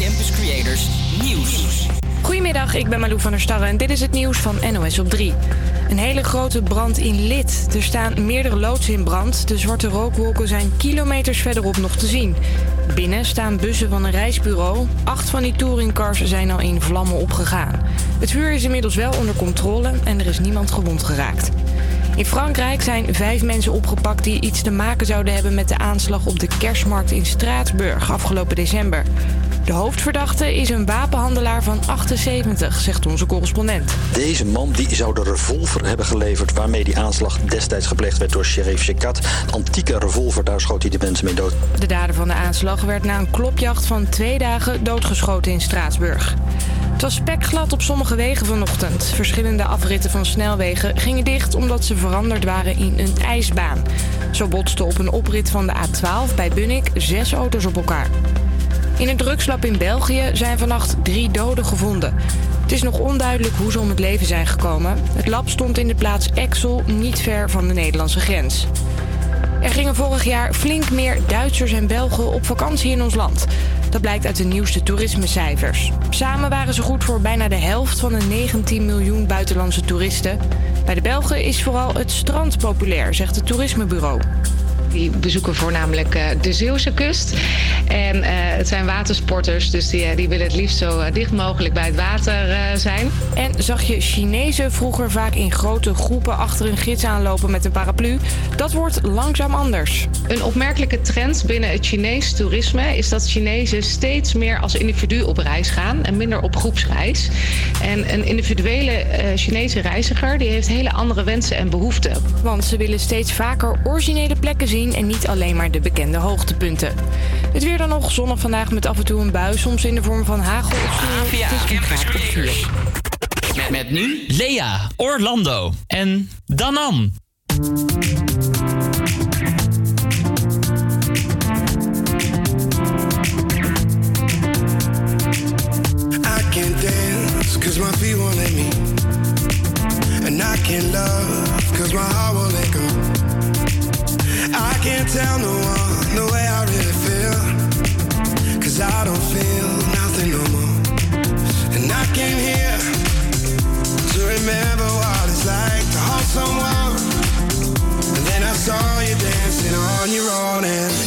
Campus Creators Nieuws. Goedemiddag, ik ben Malou van der Starre en dit is het nieuws van NOS op 3. Een hele grote brand in Lid. Er staan meerdere loodsen in brand. De zwarte rookwolken zijn kilometers verderop nog te zien. Binnen staan bussen van een reisbureau. Acht van die touringcars zijn al in vlammen opgegaan. Het vuur is inmiddels wel onder controle en er is niemand gewond geraakt. In Frankrijk zijn vijf mensen opgepakt die iets te maken zouden hebben met de aanslag op de kerstmarkt in Straatsburg afgelopen december. De hoofdverdachte is een wapenhandelaar van 78, zegt onze correspondent. Deze man die zou de revolver hebben geleverd waarmee die aanslag destijds gepleegd werd door sheriff Shekat. Antieke revolver, daar schoot hij de mensen mee dood. De dader van de aanslag werd na een klopjacht van twee dagen doodgeschoten in Straatsburg. Het was spekglad op sommige wegen vanochtend. Verschillende afritten van snelwegen gingen dicht omdat ze veranderd waren in een ijsbaan. Zo botsten op een oprit van de A12 bij Bunnik zes auto's op elkaar. In een drugslab in België zijn vannacht drie doden gevonden. Het is nog onduidelijk hoe ze om het leven zijn gekomen. Het lab stond in de plaats Exel, niet ver van de Nederlandse grens. Er gingen vorig jaar flink meer Duitsers en Belgen op vakantie in ons land. Dat blijkt uit de nieuwste toerismecijfers. Samen waren ze goed voor bijna de helft van de 19 miljoen buitenlandse toeristen. Bij de Belgen is vooral het strand populair, zegt het toerismebureau. Die bezoeken voornamelijk uh, de Zeeuwse kust. En uh, het zijn watersporters, dus die, die willen het liefst zo dicht mogelijk bij het water zijn. En zag je Chinezen vroeger vaak in grote groepen achter een gids aanlopen met een paraplu? Dat wordt langzaam anders. Een opmerkelijke trend binnen het Chinees toerisme is dat Chinezen steeds meer als individu op reis gaan en minder op groepsreis. En een individuele Chinese reiziger die heeft hele andere wensen en behoeften. Want ze willen steeds vaker originele plekken zien en niet alleen maar de bekende hoogtepunten. Het weer dan nog zonnig vandaag met af en toe een bui, soms in de vorm van hagel of sneeuw. Met, met nu Lea, Orlando en Danan. Tell no one the way I really feel. Cause I don't feel nothing no more. And I came here to remember what it's like to hold someone. And then I saw you dancing on your own. And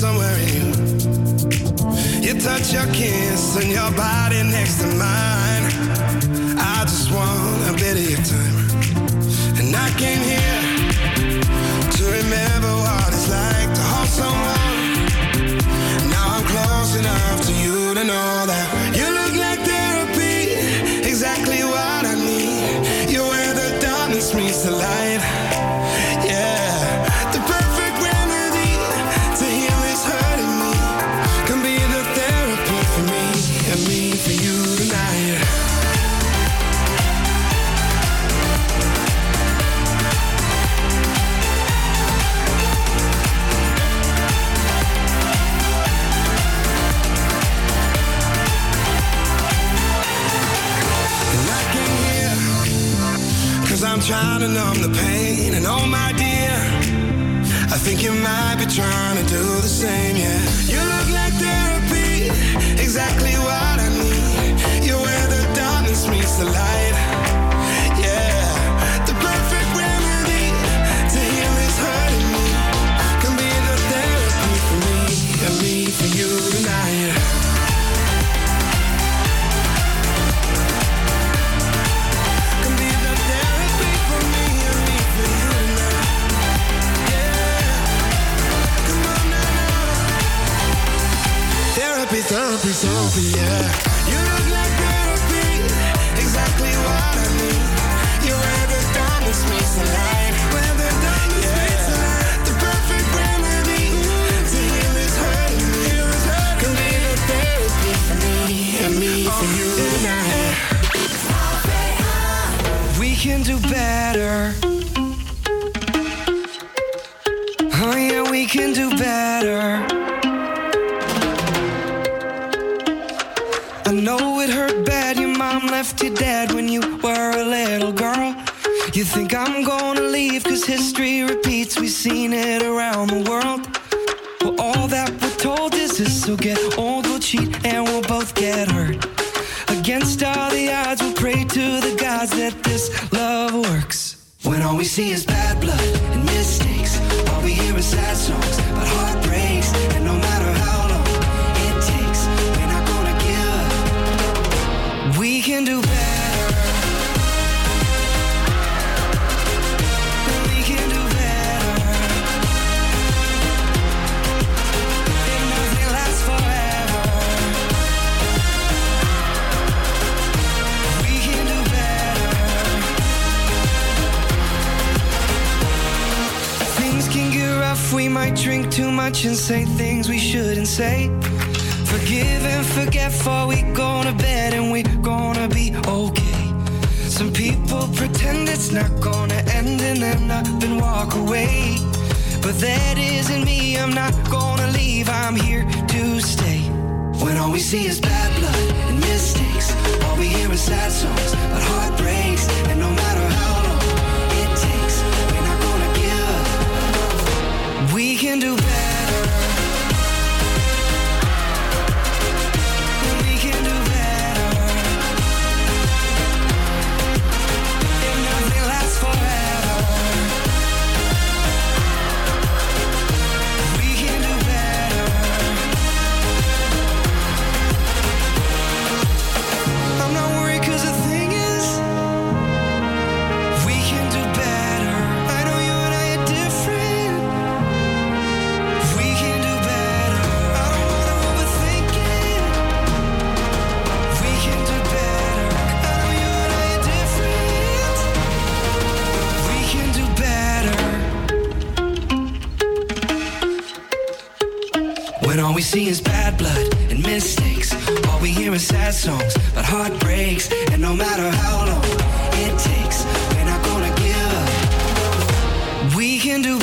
somewhere in you. You touch your kiss and your body next to mine. I just want a bit of your time. And I came here see is bad blood and mistakes, all we hear is sad songs about heartbreaks. And no matter how long it takes, we're not gonna give up. We can do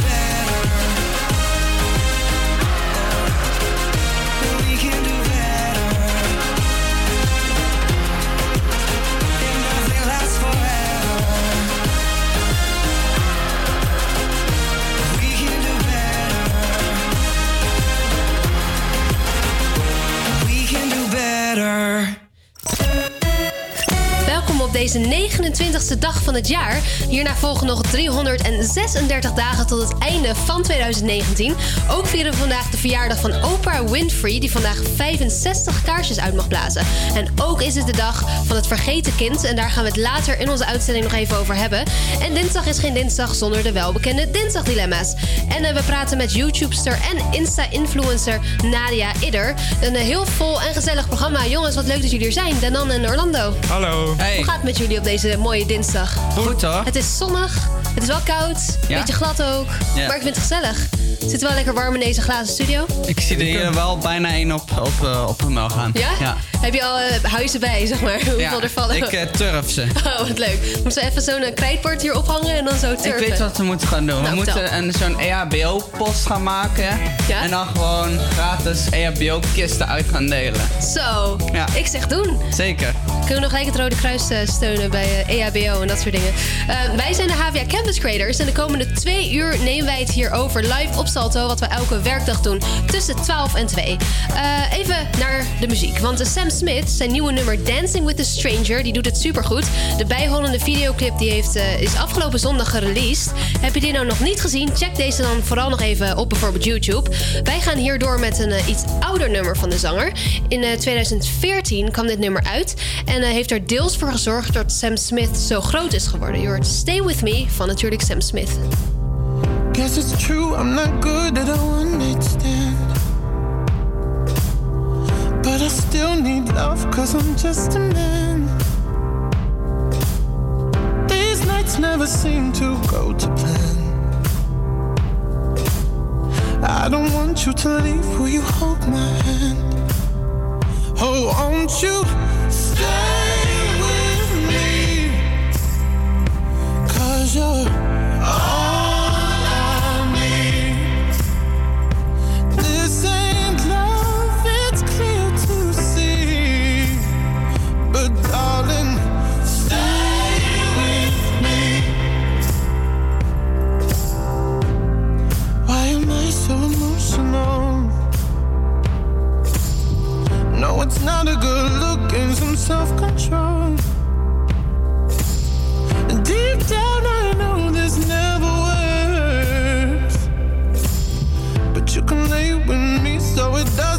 29e dag van het jaar. Hierna volgen nog 336 dagen tot het einde van 2019. Ook vieren we vandaag de verjaardag van Oprah Winfrey, die vandaag 65 kaarsjes uit mag blazen. En ook is het de dag van het vergeten kind. En daar gaan we het later in onze uitzending nog even over hebben. En dinsdag is geen dinsdag zonder de welbekende dinsdagdilemma's. En eh, we praten met YouTubester en Insta-influencer Nadia Idder. Een eh, heel vol en gezellig programma. Jongens, wat leuk dat jullie er zijn. Danan en Orlando. Hallo. Hey. Hoe gaat het met jullie op deze mooie dinsdag? Goed hoor. Het is zonnig, het is wel koud, Ja. beetje glad ook. Ja. Maar ik vind het gezellig. Het zit wel lekker warm in deze glazen studio. Ik zie er hier wel bijna één op, op, eh, op een gaan. Ja? Ja. Heb je al eh, huizen bij, zeg maar? Hoeveel Ja, er vallen? Ik eh, turf ze. Oh, wat leuk. Moeten we even zo'n krijtbord hier ophangen en dan zo turven? Ik weet wat we moeten gaan doen. Nou, we moeten vertel. een, zo'n E EHBO-post gaan maken. Ja? En dan gewoon gratis E EHBO-kisten uit gaan delen. Zo, Ja. ik zeg doen. Zeker. Kunnen we nog gelijk het Rode Kruis steunen bij eh, EHBO en dat soort dingen. Wij zijn de HVA Campus Creators en de komende twee uur nemen wij het hier over live op Wat we elke werkdag doen tussen 12 en 2. Eh, even naar de muziek. Want Sam Smith, zijn nieuwe nummer Dancing with a Stranger, die doet het supergoed. De bijhorende videoclip die heeft, eh, is afgelopen zondag gereleased. Heb je die nou nog niet gezien? Check deze dan vooral nog even op bijvoorbeeld YouTube. Wij gaan hier door met een eh, iets ouder nummer van de zanger. In eh, 2014 kwam dit nummer uit en heeft er deels voor gezorgd dat Sam Smith zo groot is geworden. Je hoort Stay With Me van natuurlijk Sam Smith. Guess it's true, I'm not good at stand. But I still need love, cause I'm just a man. These nights never seem to go to plan. I don't want you to leave, will you hold my hand? Oh, won't you stay with me? not a good look and some self-control. Deep down, I know this never works, but you can lay with me so it does.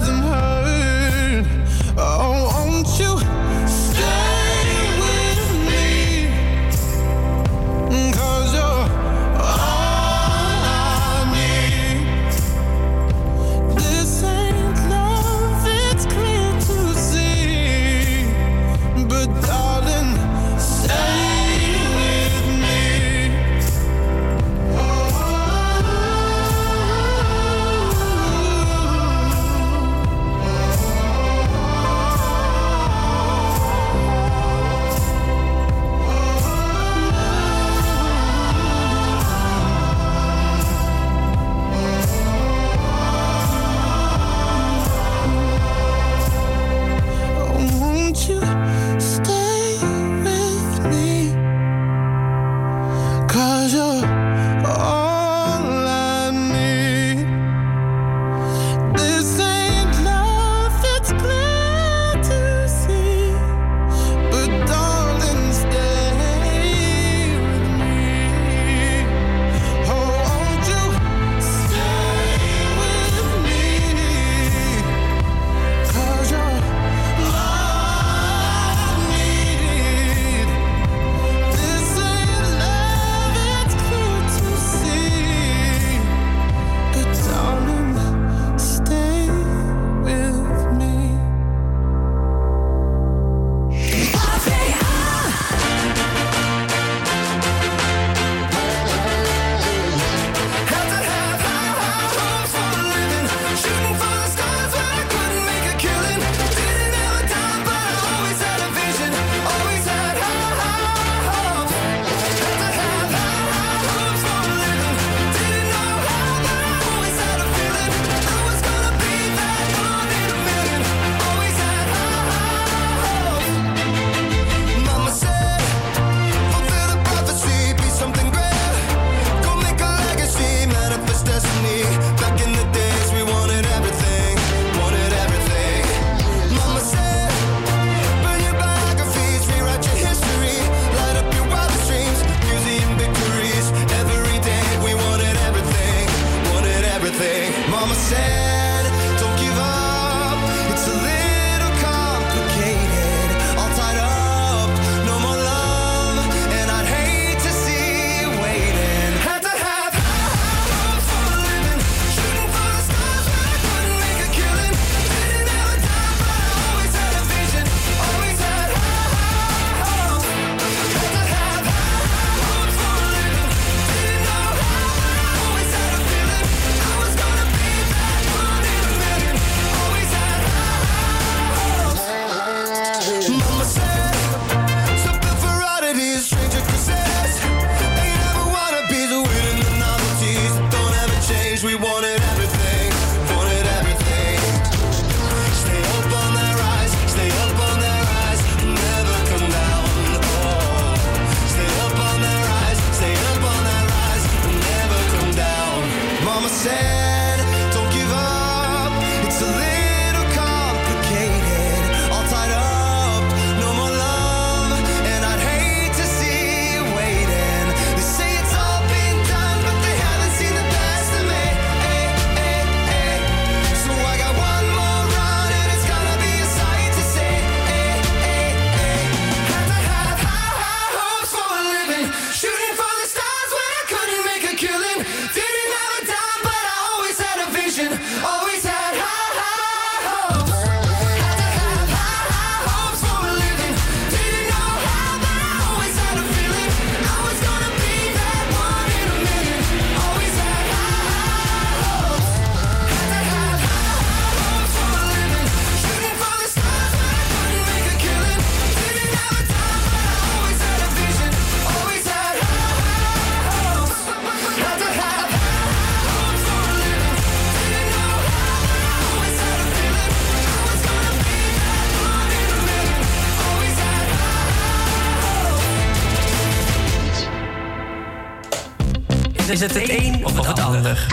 is het het een of het ander.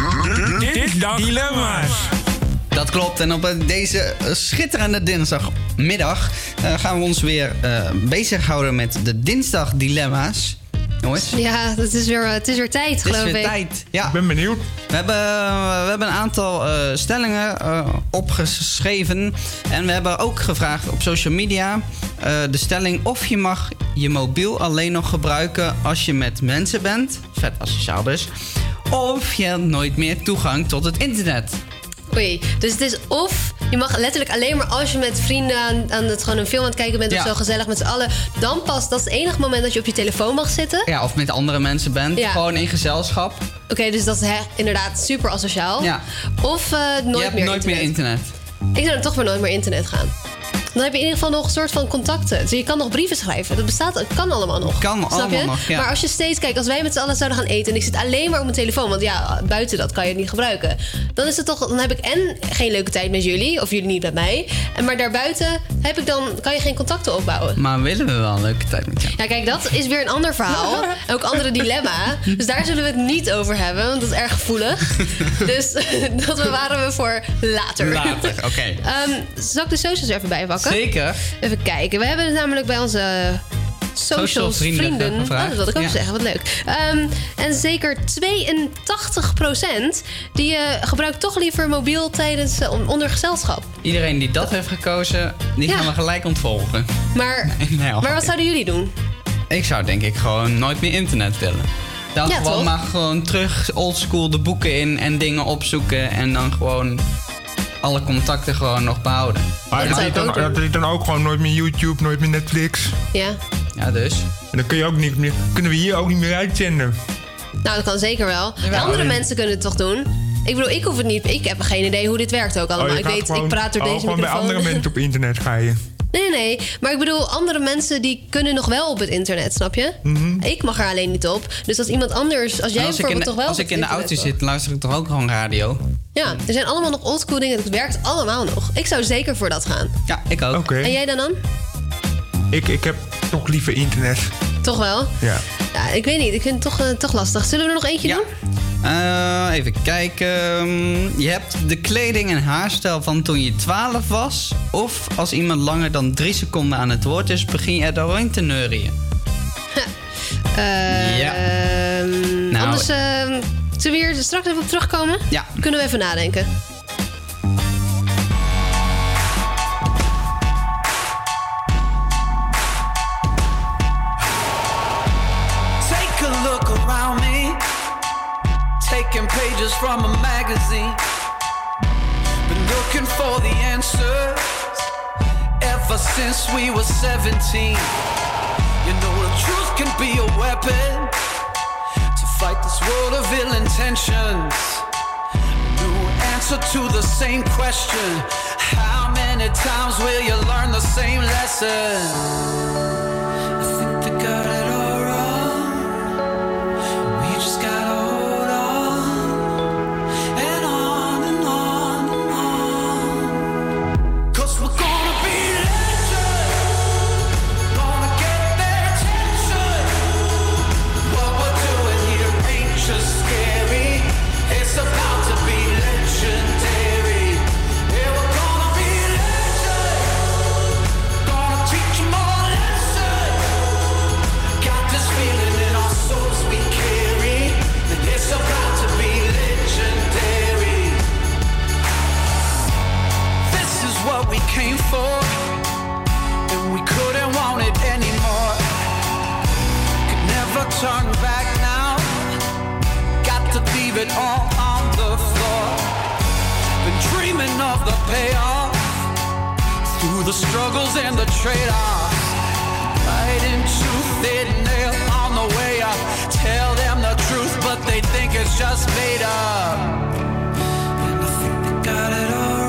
Dinsdag Dilemma's. Dat klopt. En op eh, deze eh, schitterende dinsdagmiddag eh, gaan we ons weer uh, bezighouden met de dinsdag dilemma's. Jongens. Ja, het is weer, het is weer tijd, geloof ik. Het is weer ik. tijd, ja. Ik ben benieuwd. We hebben, we hebben een aantal stellingen opgeschreven. En we hebben ook gevraagd op social media eh, de stelling of je mag je mobiel alleen nog gebruiken als je met mensen bent, vet asociaal dus, of je hebt nooit meer toegang tot het internet. Oei, dus het is of je mag letterlijk alleen maar als je met vrienden aan, het gewoon een film aan het kijken bent of zo gezellig met z'n allen, dan pas dat is het enige moment dat je op je telefoon mag zitten. Ja, of met andere mensen bent, gewoon in gezelschap. Oké, dus dat is inderdaad super asociaal. Ja. Of eh, nooit meer internet. Ik zou dan toch maar nooit meer internet gaan. Dan heb je in ieder geval nog een soort van contacten. Dus je kan nog brieven schrijven. Dat bestaat, het kan allemaal nog. Kan Snap allemaal je? nog, ja. Maar als je steeds kijkt, als wij met z'n allen zouden gaan eten en ik zit alleen maar op mijn telefoon, want ja, buiten dat kan je het niet gebruiken. Dan is het toch, dan heb ik en geen leuke tijd met jullie, of jullie niet met mij. En maar daarbuiten heb ik dan, kan je geen contacten opbouwen. Maar willen we wel een leuke tijd met jou? Ja, kijk, dat is weer een ander verhaal. En ook andere dilemma. Dus daar zullen we het niet over hebben, want dat is erg gevoelig. dus dat bewaren we voor later. Later, oké. Ehm, zal ik de socials er even bij pakken? Zeker. Even kijken. We hebben het namelijk bij onze Social socials vrienden vrienden. Oh, dat wilde ik ook Ja. zeggen. Wat leuk. Ehm, en zeker 82% die eh, gebruikt toch liever mobiel tijdens eh, on- onder gezelschap. Iedereen die dat heeft gekozen, die Ja. gaan we gelijk ontvolgen. Maar, Nee, maar wat zouden jullie doen? Ik zou denk ik gewoon nooit meer internet willen. Dan Ja, gewoon toch? maar gewoon terug oldschool de boeken in en dingen opzoeken en dan gewoon alle contacten gewoon nog behouden. Maar dat is, dan, dat is dan ook gewoon nooit meer YouTube, nooit meer Netflix. Ja. Ja, dus. En dan kun je ook niet meer, kunnen we hier ook niet meer uitzenden. Nou, dat kan zeker wel. Andere mensen kunnen het toch doen? Ik bedoel, ik hoef het niet. Ik heb geen idee hoe dit werkt ook allemaal. Oh, ik weet, gewoon- ik praat door oh, deze gewoon bij microfoon. andere mensen op internet ga je. Nee, nee. Maar ik bedoel, andere mensen die kunnen nog wel op het internet, snap je? Mhm. Ik mag er alleen niet op. Dus als iemand anders, als jij als bijvoorbeeld de, toch wel als op ik het in de auto zit, luister ik toch ook gewoon radio? Ja, er zijn allemaal nog oldschool dingen. Het werkt allemaal nog. Ik zou zeker voor dat gaan. Ja, ik ook. Oké. En jij dan dan? Ik, ik heb toch liever internet. Toch wel? Ja. Ja, ik weet niet. Ik vind het toch, eh, toch lastig. Zullen we er nog eentje doen? Eh, even kijken. Je hebt de kleding en haarstijl van toen je 12 was. Of als iemand langer dan drie seconden aan het woord is, begin je er doorheen te neurien. Eh, Ja. ehm, Nou, anders, ehm, zullen we hier straks even op terugkomen? Ja. Kunnen we even nadenken. Pages from a magazine. Been looking for the answers ever since we were 17. You know, the truth can be a weapon to fight this world of ill intentions. New answer to the same question How many times will you learn the same lesson? It all on the floor. Been dreaming of the payoff. Through the struggles and the trade-offs. Fighting tooth and nail on the way up. Tell them the truth, but they think it's just made up. And I think they got it all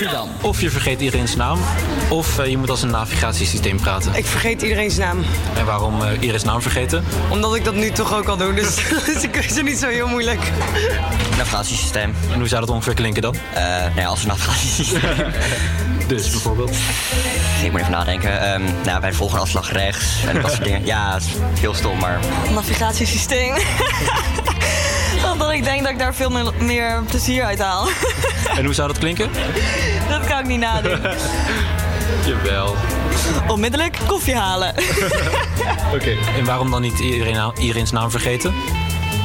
Amsterdam. Of je vergeet iedereen's naam, of eh, je moet als een navigatiesysteem praten. Ik vergeet iedereen's naam. En waarom eh, iedereen's naam vergeten? Omdat ik dat nu toch ook al doe, dus is ik is het niet zo heel moeilijk. Navigatiesysteem. En hoe zou dat ongeveer klinken dan? Eh nou ja, als een navigatiesysteem. dus bijvoorbeeld? Ik moet even nadenken. Ehm, nou, bij de volgende afslag rechts en dat soort dingen. Ja, het is heel stom, maar... Navigatiesysteem. Omdat ik denk dat ik daar veel meer plezier uit haal. En hoe zou dat klinken? Dat kan ik niet nadoen. Jawel. Onmiddellijk koffie halen. Oké. En waarom dan niet iedereen, na- iedereen's naam vergeten?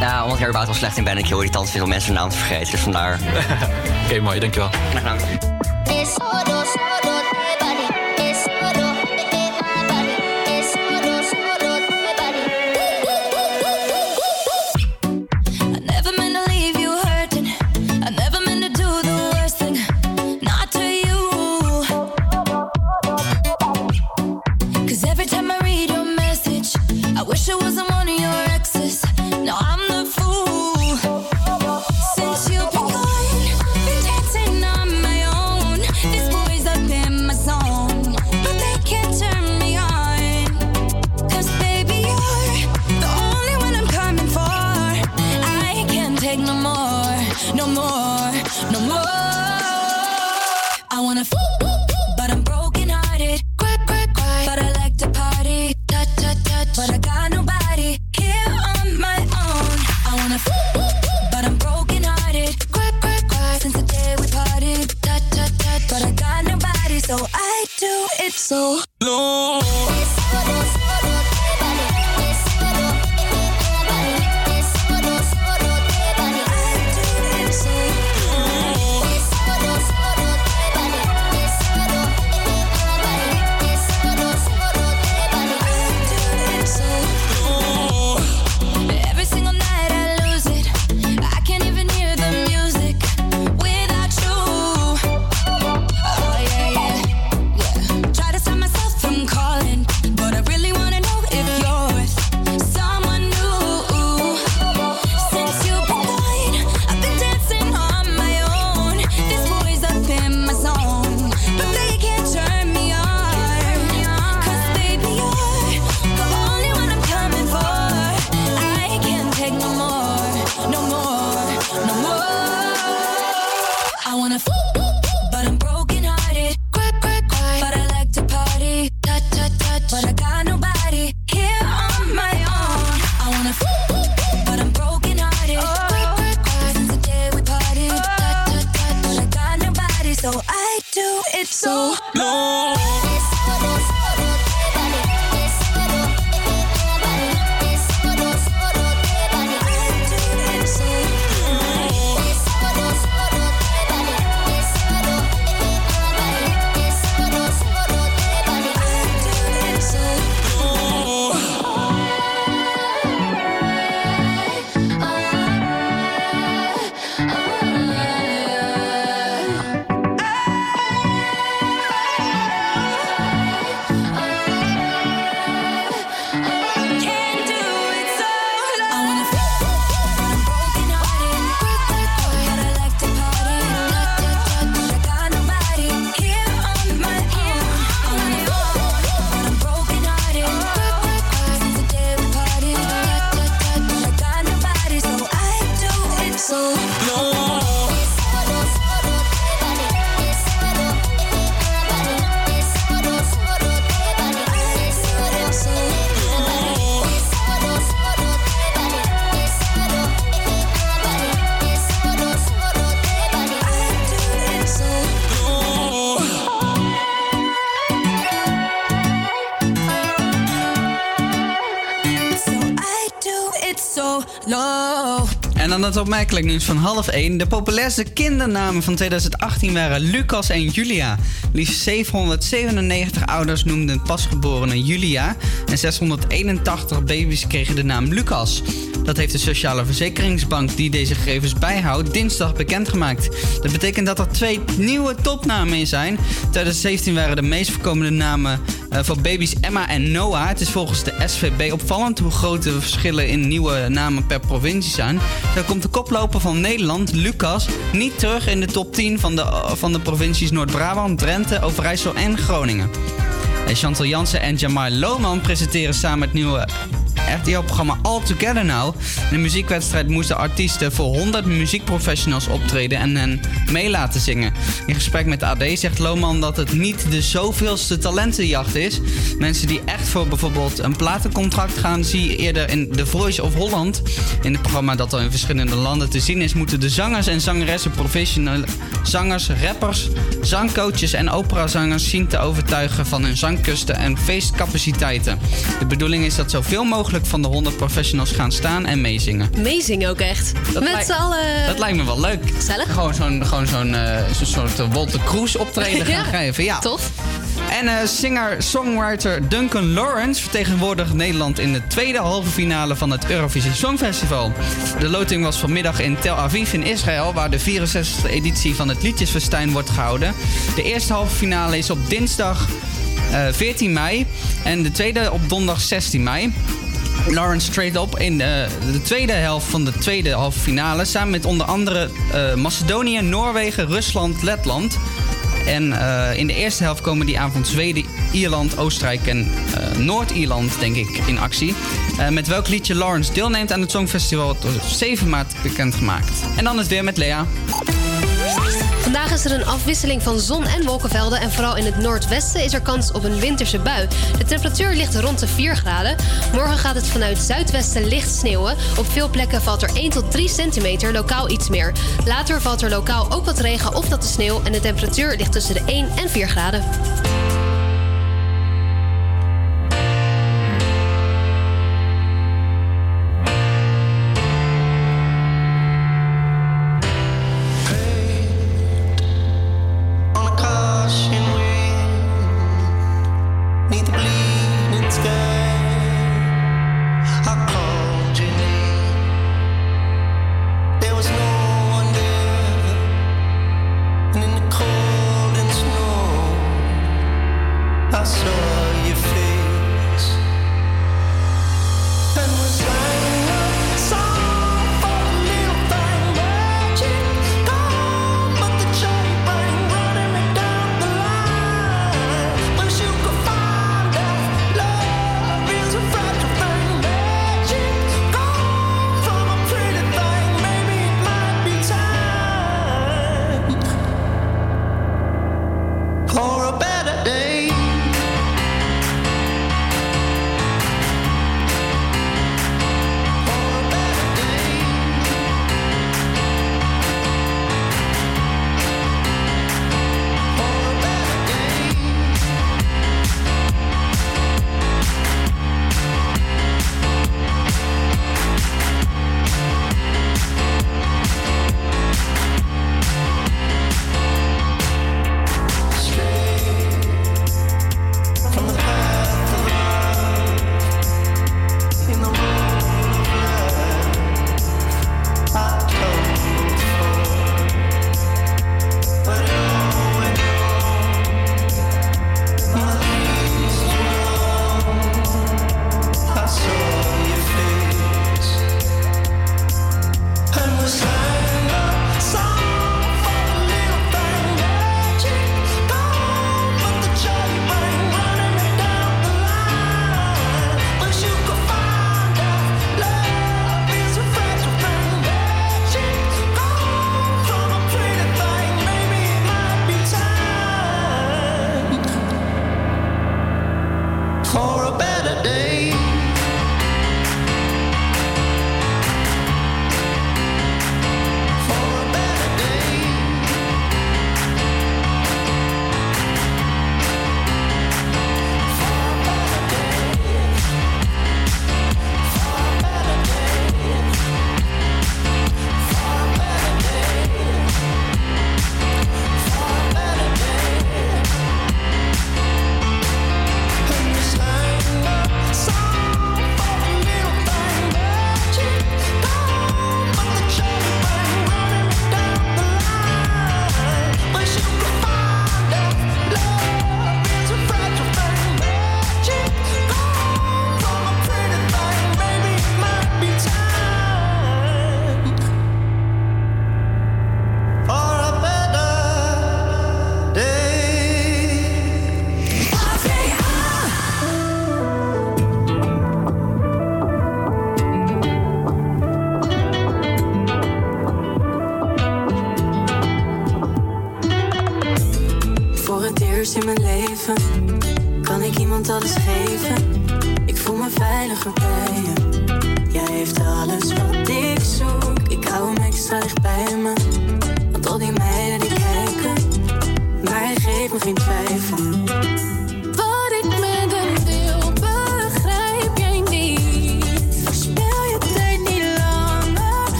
Ja, omdat ik er wel slecht in ben. Ik heel irritant vind om mensen hun naam te vergeten. Dus vandaar... Oké, mooi. Dankjewel. Graag gedaan. Het opmerkelijk nieuws van half 1. De populairste kindernamen van 2018 waren Lucas en Julia. Liefst 797 ouders noemden pasgeborene Julia. En 681 baby's kregen de naam Lucas. Dat heeft de Sociale Verzekeringsbank die deze gegevens bijhoudt dinsdag bekendgemaakt. Dat betekent dat er twee nieuwe topnamen in zijn. 2017 waren de meest voorkomende namen eh, voor baby's Emma en Noah. Het is volgens de SVB opvallend hoe groot de verschillen in nieuwe namen per provincie zijn. Zo komt de koploper van Nederland, Lucas, niet terug in de top 10 van de, van de provincies Noord-Brabant, Drenthe, Overijssel en Groningen. En Chantal Jansen en Jamar Lohman presenteren samen het nieuwe RTL-programma All Together Now. In de muziekwedstrijd moesten artiesten voor 100 muziekprofessionals optreden en hen mee laten zingen. In gesprek met de AD zegt Lohman dat het niet de zoveelste talentenjacht is. Mensen die echt voor bijvoorbeeld een platencontract gaan, zie je eerder in The Voice of Holland. In het programma dat al in verschillende landen te zien is, moeten de zangers en zangeressen professionele zangers, rappers, zangcoaches en operazangers zien te overtuigen van hun zangkusten en feestcapaciteiten. De bedoeling is dat zoveel mogelijk van de 100 professionals gaan staan en meezingen. Amazing ook echt. Dat Met lijkt- z'n allen. Dat lijkt me wel leuk. Gezellig. Gewoon zo'n gewoon zo'n eh, soort eh, Walter Cruz optreden gaan Ja, geven. Ja. Tof. En eh, singer-songwriter Duncan Lawrence vertegenwoordigt Nederland in de tweede halve finale van het Eurovisie Songfestival. De loting was vanmiddag in Tel Aviv in Israël, waar de 64e editie van het Liedjesfestijn wordt gehouden. De eerste halve finale is op dinsdag eh, 14 mei en de tweede op donderdag 16 mei. Lawrence treedt op in de, de tweede helft van de tweede halve finale. Samen met onder andere eh, Macedonië, Noorwegen, Rusland, Letland. En eh, in de eerste helft komen die avond Zweden, Ierland, Oostenrijk en eh, Noord-Ierland, denk ik, in actie. Eh, met welk liedje Lawrence deelneemt aan het Songfestival wordt op 7 maart bekendgemaakt. En dan het weer met Lea. Vandaag is er een afwisseling van zon en wolkenvelden en vooral in het noordwesten is er kans op een winterse bui. De temperatuur ligt rond de 4 graden. Morgen gaat het vanuit zuidwesten licht sneeuwen. Op veel plekken valt er 1 tot 3 centimeter, lokaal iets meer. Later valt er lokaal ook wat regen of natte sneeuw en de temperatuur ligt tussen de 1 en 4 graden.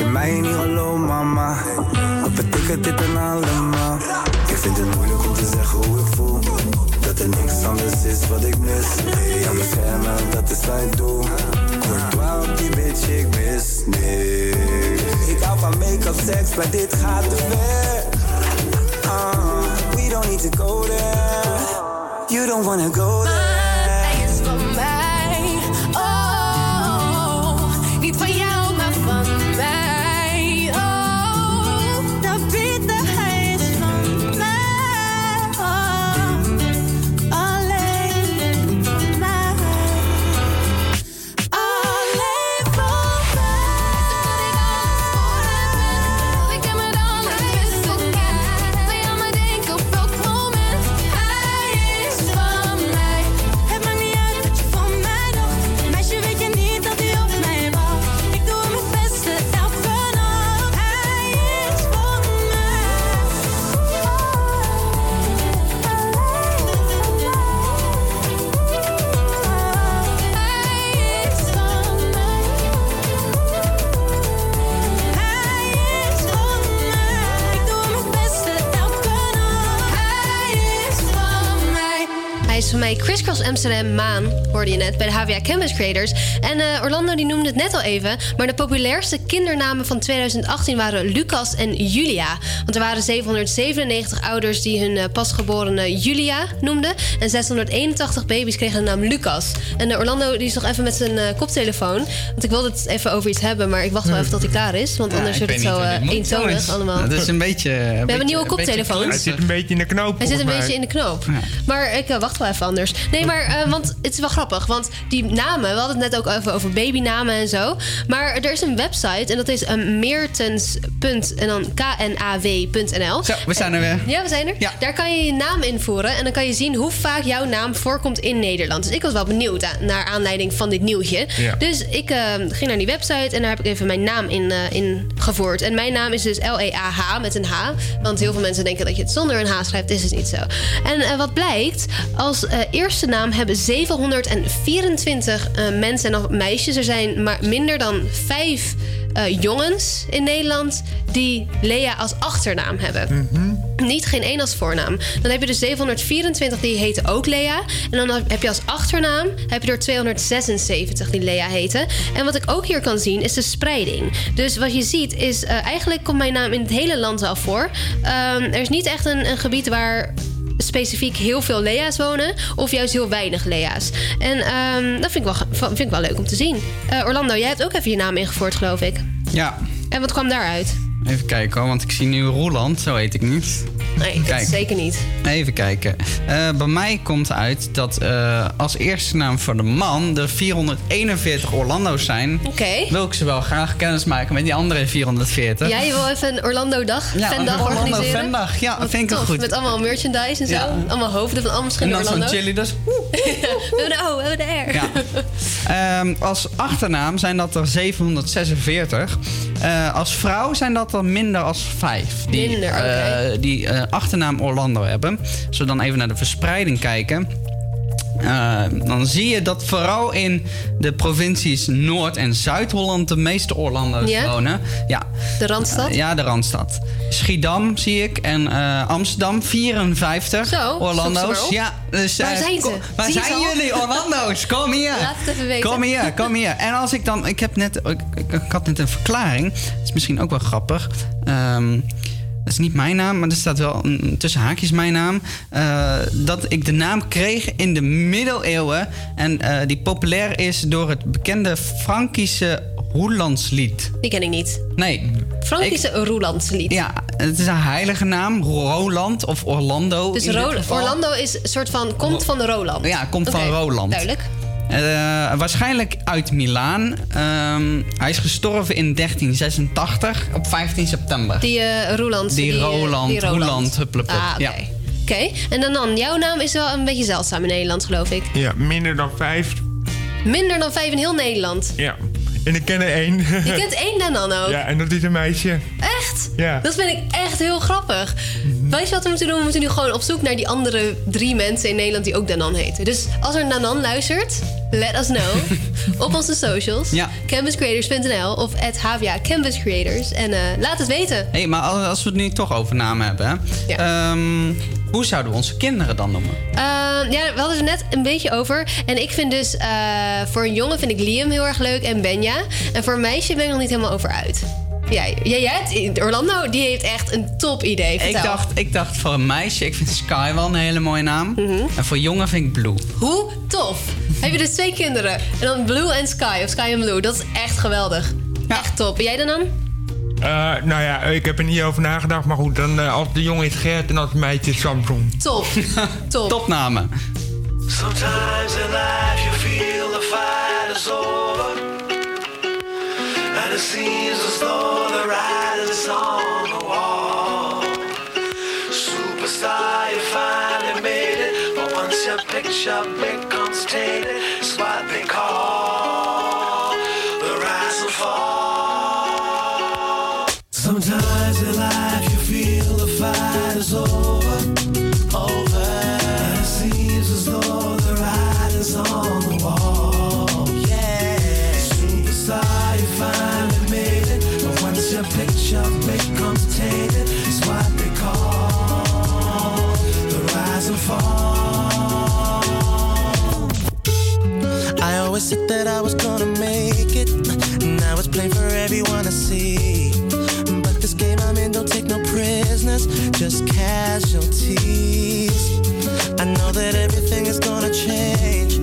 Je mij niet gelooft, mama, wat betekent dit dan allemaal? Ik vind het moeilijk om te zeggen hoe ik voel. Dat er niks anders is wat ik mis. Ja, beschermen, dat is wat ik doe. Courtois op die bitch, ik mis niks. Ik hou van make-up, seks, maar dit gaat te ver. Ah, we don't need to go there. You don't wanna go there. Amsterdam Maan, hoorde je net, bij de HVA Campus Creators. En eh, Orlando die noemde het net al even, maar de populairste kindernamen van 2018 waren Lucas en Julia. Want er waren 797 ouders die hun eh, pasgeborene Julia noemden. En 681 baby's kregen de naam Lucas. En eh, Orlando die is nog even met zijn koptelefoon. Want ik wilde het even over iets hebben, maar ik wacht wel even tot hij klaar is. Want Ja, anders wordt het zo eentonig allemaal. Het is een beetje... We hebben een nieuwe koptelefoon. Hij zit een beetje in de knoop. Hij zit een beetje in de knoop. Maar ik wacht wel even anders. Nee, maar want het is wel grappig. Want die namen, we hadden het net ook even over babynamen en zo. Maar er is een website en dat is meertens. en dan knaw.nl. Zo, we zijn er weer. Ja, we zijn er. Ja. Daar kan je je naam invoeren en dan kan je zien hoe vaak jouw naam voorkomt in Nederland. Dus ik was wel benieuwd naar aanleiding van dit nieuwtje. Ja. Dus ik uh, ging naar die website en daar heb ik even mijn naam in, uh, in gevoerd. En mijn naam is dus L-E-A-H met een H. Want heel veel mensen denken dat je het zonder een H schrijft. Is het niet zo. En uh, wat blijkt, als eerste naam hebben 724 mensen en meisjes. Er zijn maar minder dan vijf uh, jongens in Nederland die Lea als achternaam hebben. Mm -hmm. Niet geen één als voornaam. Dan heb je dus 724 die heten ook Lea. En dan heb je als achternaam heb je er 276 die Lea heten. En wat ik ook hier kan zien is de spreiding. Dus wat je ziet is uh, eigenlijk komt mijn naam in het hele land wel voor. Um, er is niet echt een, een gebied waar specifiek heel veel Lea's wonen. Of juist heel weinig Lea's. En um, dat vind ik, wel, vind ik wel leuk om te zien. Uh, Orlando, jij hebt ook even je naam ingevoerd, geloof ik. Ja. En wat kwam daaruit? Even kijken hoor, want ik zie nu Roeland, zo heet ik niet. Nee, dat Kijk. zeker niet. Even kijken. Eh, bij mij komt uit dat eh, als eerste naam voor de man er 441 Orlando's zijn. Oké. Wil ik ze wel graag kennis maken met die andere 440. Ja, je wil even een Orlando-dag, Ja, een Orlando organiseren? fandag. Ja, Wat vind ik tof, goed. Met allemaal merchandise en zo. Ja. Allemaal hoofden van allemaal En verschillende dan zo'n chili dus. we hebben de O, we hebben de R. Ja. Ehm, als achternaam zijn dat er 746. Eh, als vrouw zijn dat er minder als vijf. Die, Minder, eh, die eh, achternaam Orlando hebben. Als we dan even naar de verspreiding kijken. Eh, dan zie je dat vooral in de provincies Noord- en Zuid-Holland de meeste Orlando's Ja? wonen. Ja. De Randstad? Eh, ja, de Randstad. Schiedam zie ik en eh, Amsterdam 54 Zo, Orlando's. Ja, dus, Waar zijn ze? Waar zijn ze jullie Orlando's? Kom hier. Laat het even weten. Kom hier, kom hier. En als ik dan, ik heb net, ik, had net een verklaring. Dat is misschien ook wel grappig. Ehm, dat is niet mijn naam, maar er staat wel een, tussen haakjes mijn naam. eh, dat ik de naam kreeg in de middeleeuwen. En eh, die populair is door het bekende Frankische Roelandslied. Die ken ik niet. Nee. Frankische Roelandslied. Ja, het is een heilige naam. Roland of Orlando. Dus Ro-. Orlando is een soort van, komt van Roland. Ja, komt van Roland. Duidelijk. Eh, waarschijnlijk uit Milaan. Ehm, hij is gestorven in 1386 op 15 september. Die eh Roeland. Die eh, Roland, die Roeland, hupplepup. Ah, oké. Ja. Oké, en dan, dan, jouw naam is wel een beetje zeldzaam in Nederland, geloof ik. Ja, minder dan vijf. Minder dan vijf in heel Nederland. Ja. En ik ken er één. Je kent één Danan ook. Ja, en dat is een meisje. Echt? Ja. Dat vind ik echt heel grappig. Weet je wat we moeten doen? We moeten nu gewoon op zoek naar die andere drie mensen in Nederland die ook Danan heten. Dus als er Danan luistert, let us know. op onze socials. Ja. Campuscreators.nl of at HVA Campus Creators. En eh, laat het weten. hey, maar als als we het nu toch over namen hebben. hè. Ehm, hoe zouden we onze kinderen dan noemen? Ehm, ja, we hadden het net een beetje over. En ik vind dus, eh, voor een jongen vind ik Liam heel erg leuk en Benja. En voor een meisje ben ik nog niet helemaal over uit. Jij, jij, Orlando, die heeft echt een top idee. Ik dacht, ik dacht voor een meisje, ik vind Sky wel een hele mooie naam. Mhm. En voor jongen vind ik Blue. Hoe tof. Heb je dus twee kinderen. En dan Blue en Sky, of Sky en Blue. Dat is echt geweldig. Echt top. En jij dan dan? Eh, nou ja, ik heb er niet over nagedacht. Maar goed, dan, eh, als de jongen is Gert en als het meisje is Samson. Top. Top. Topnamen. Sometimes in life you feel the fight is over. And it seems as though the writing is on the wall. Superstar, you finally made it. But once your picture becomes tainted, it's what they call Sometimes in life you feel the fight is over. Over. And it seems as though the writing's on the wall. Yeah. Superstar, you finally made it. But once your picture becomes tainted, it's what they call the rise and fall. I always said that I was gonna casualties. I know that everything is gonna change.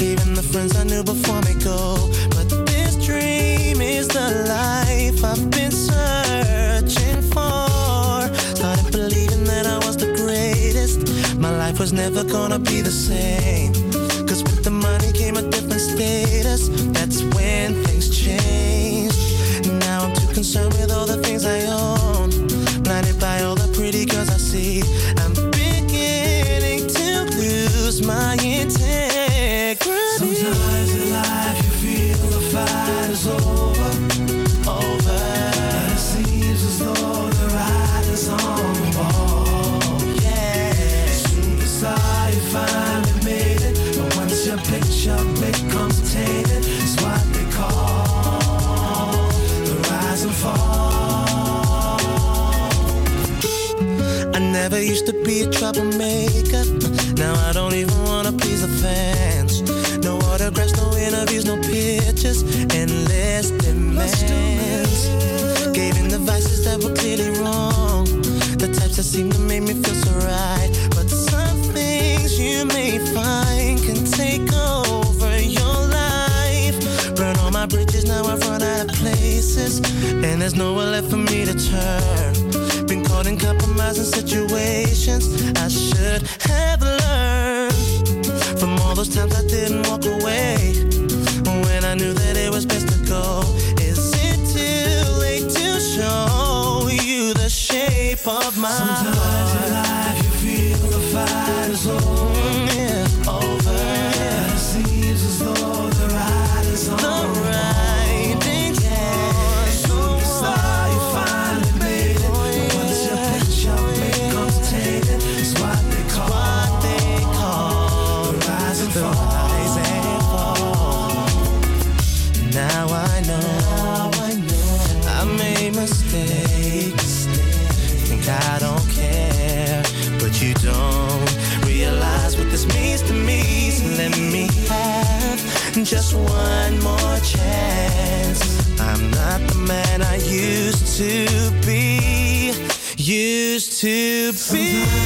Even the friends I knew before me go. But this dream is the life I've been searching for. Started believing that I was the greatest. My life was never gonna be the same. Cause with the money came a different status. That's when things changed. Now I'm too concerned with all the things I own. Never used to be a troublemaker. Now I don't even wanna please the fans. No autographs, no interviews, no pictures, endless demands. Gave in the vices that were clearly wrong, the types that seemed to make me feel so right. But some things you may find can take over your life. Burn all my bridges, now I've run out of places, and there's nowhere left for me to turn in compromising situations. I should have learned from all those times I didn't walk away when I knew that it was best to go. Is it too late to show you the shape of my Sometimes heart? Sometimes in life you feel the fight is on. to be, used to be.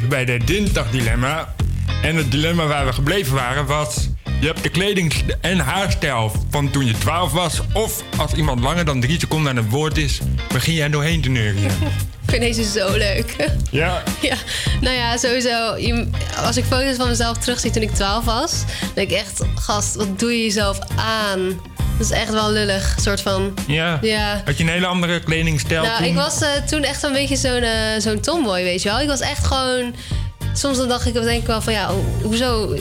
gebleven bij de dinsdagdilemma. En het dilemma waar we gebleven waren was... Je hebt de kleding- en haarstijl van toen je 12 was... of als iemand langer dan drie seconden aan het woord is... begin jij doorheen te neurien. Ik vind deze zo leuk. Ja, Ja, nou ja, sowieso. je- als ik foto's van mezelf terugzie toen ik 12 was, dan denk ik echt, gast, wat doe je jezelf aan? Dat is echt wel lullig, soort van. ja. Ja. Had je een hele andere kledingstijl Nou, toen? ik was eh, toen echt een beetje zo'n eh, zo'n tomboy, weet je wel. Ik was echt gewoon... Soms dan dacht ik, denk ik wel van, ja, ho- hoezo?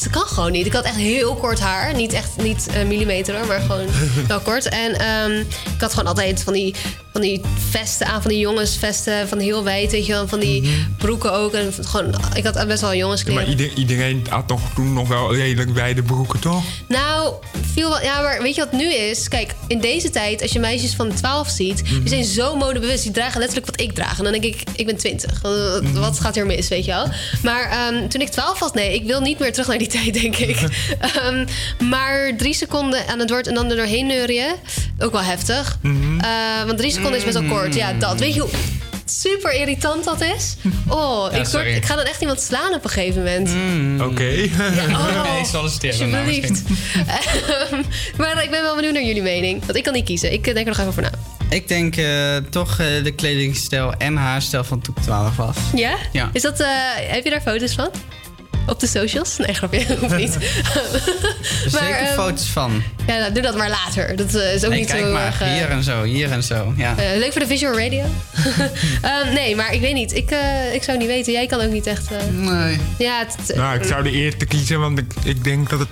Het kan gewoon niet. Ik had echt heel kort haar. Niet echt, niet eh, millimeter hoor, maar gewoon wel kort. En ehm, ik had gewoon altijd van die, van die vesten aan, van die jongensvesten, van heel wijd, weet je wel. Van die broeken ook. En gewoon, ik had best wel Ja, jongenskleren. maar ieder- iedereen had toch toen nog wel redelijk wijde broeken, toch? Nou, viel wel. Ja, maar weet je wat nu is? Kijk, in deze tijd, als je meisjes van 12 ziet, die zijn zo modebewust. Die dragen letterlijk wat ik draag. En dan denk ik, ik ben 20. Wat- Wat gaat hier mis, weet je wel? Maar ehm, toen ik 12 was, nee, ik wil niet meer terug naar die tijd, denk ik. Ehm, maar drie seconden aan het woord en dan er doorheen neurien, ook wel heftig. Mhm. Eh, want drie seconden is best wel kort. Ja, dat. Weet je hoe super irritant dat is? Oh, Ja, ik, word, ik ga dan echt iemand slaan op een gegeven moment. Oké. Oh, Nee, solliciteer dan nou Alsjeblieft. maar ik ben wel benieuwd naar jullie mening. Want ik kan niet kiezen. Ik eh, denk er nog even over na. Ik denk eh, toch eh, de kledingstijl en haarstijl van toen ik 12 was. Ja? Ja. Is dat, eh, heb je daar foto's van? Op de socials? Nee, grapje. Hoeft niet. Zeker ehm, foto's van. Ja, nou, doe dat maar later. Dat eh, is ook Nee, niet kijk zo maar, erg, eh, hier en zo, hier en zo. Ja. eh, leuk voor de visual radio. Ehm, nee, maar ik weet niet. Ik, eh, ik zou niet weten. Jij kan ook niet echt... eh, Nee. Ja, Nou, ik zou de eerste kiezen, want ik, ik denk dat het...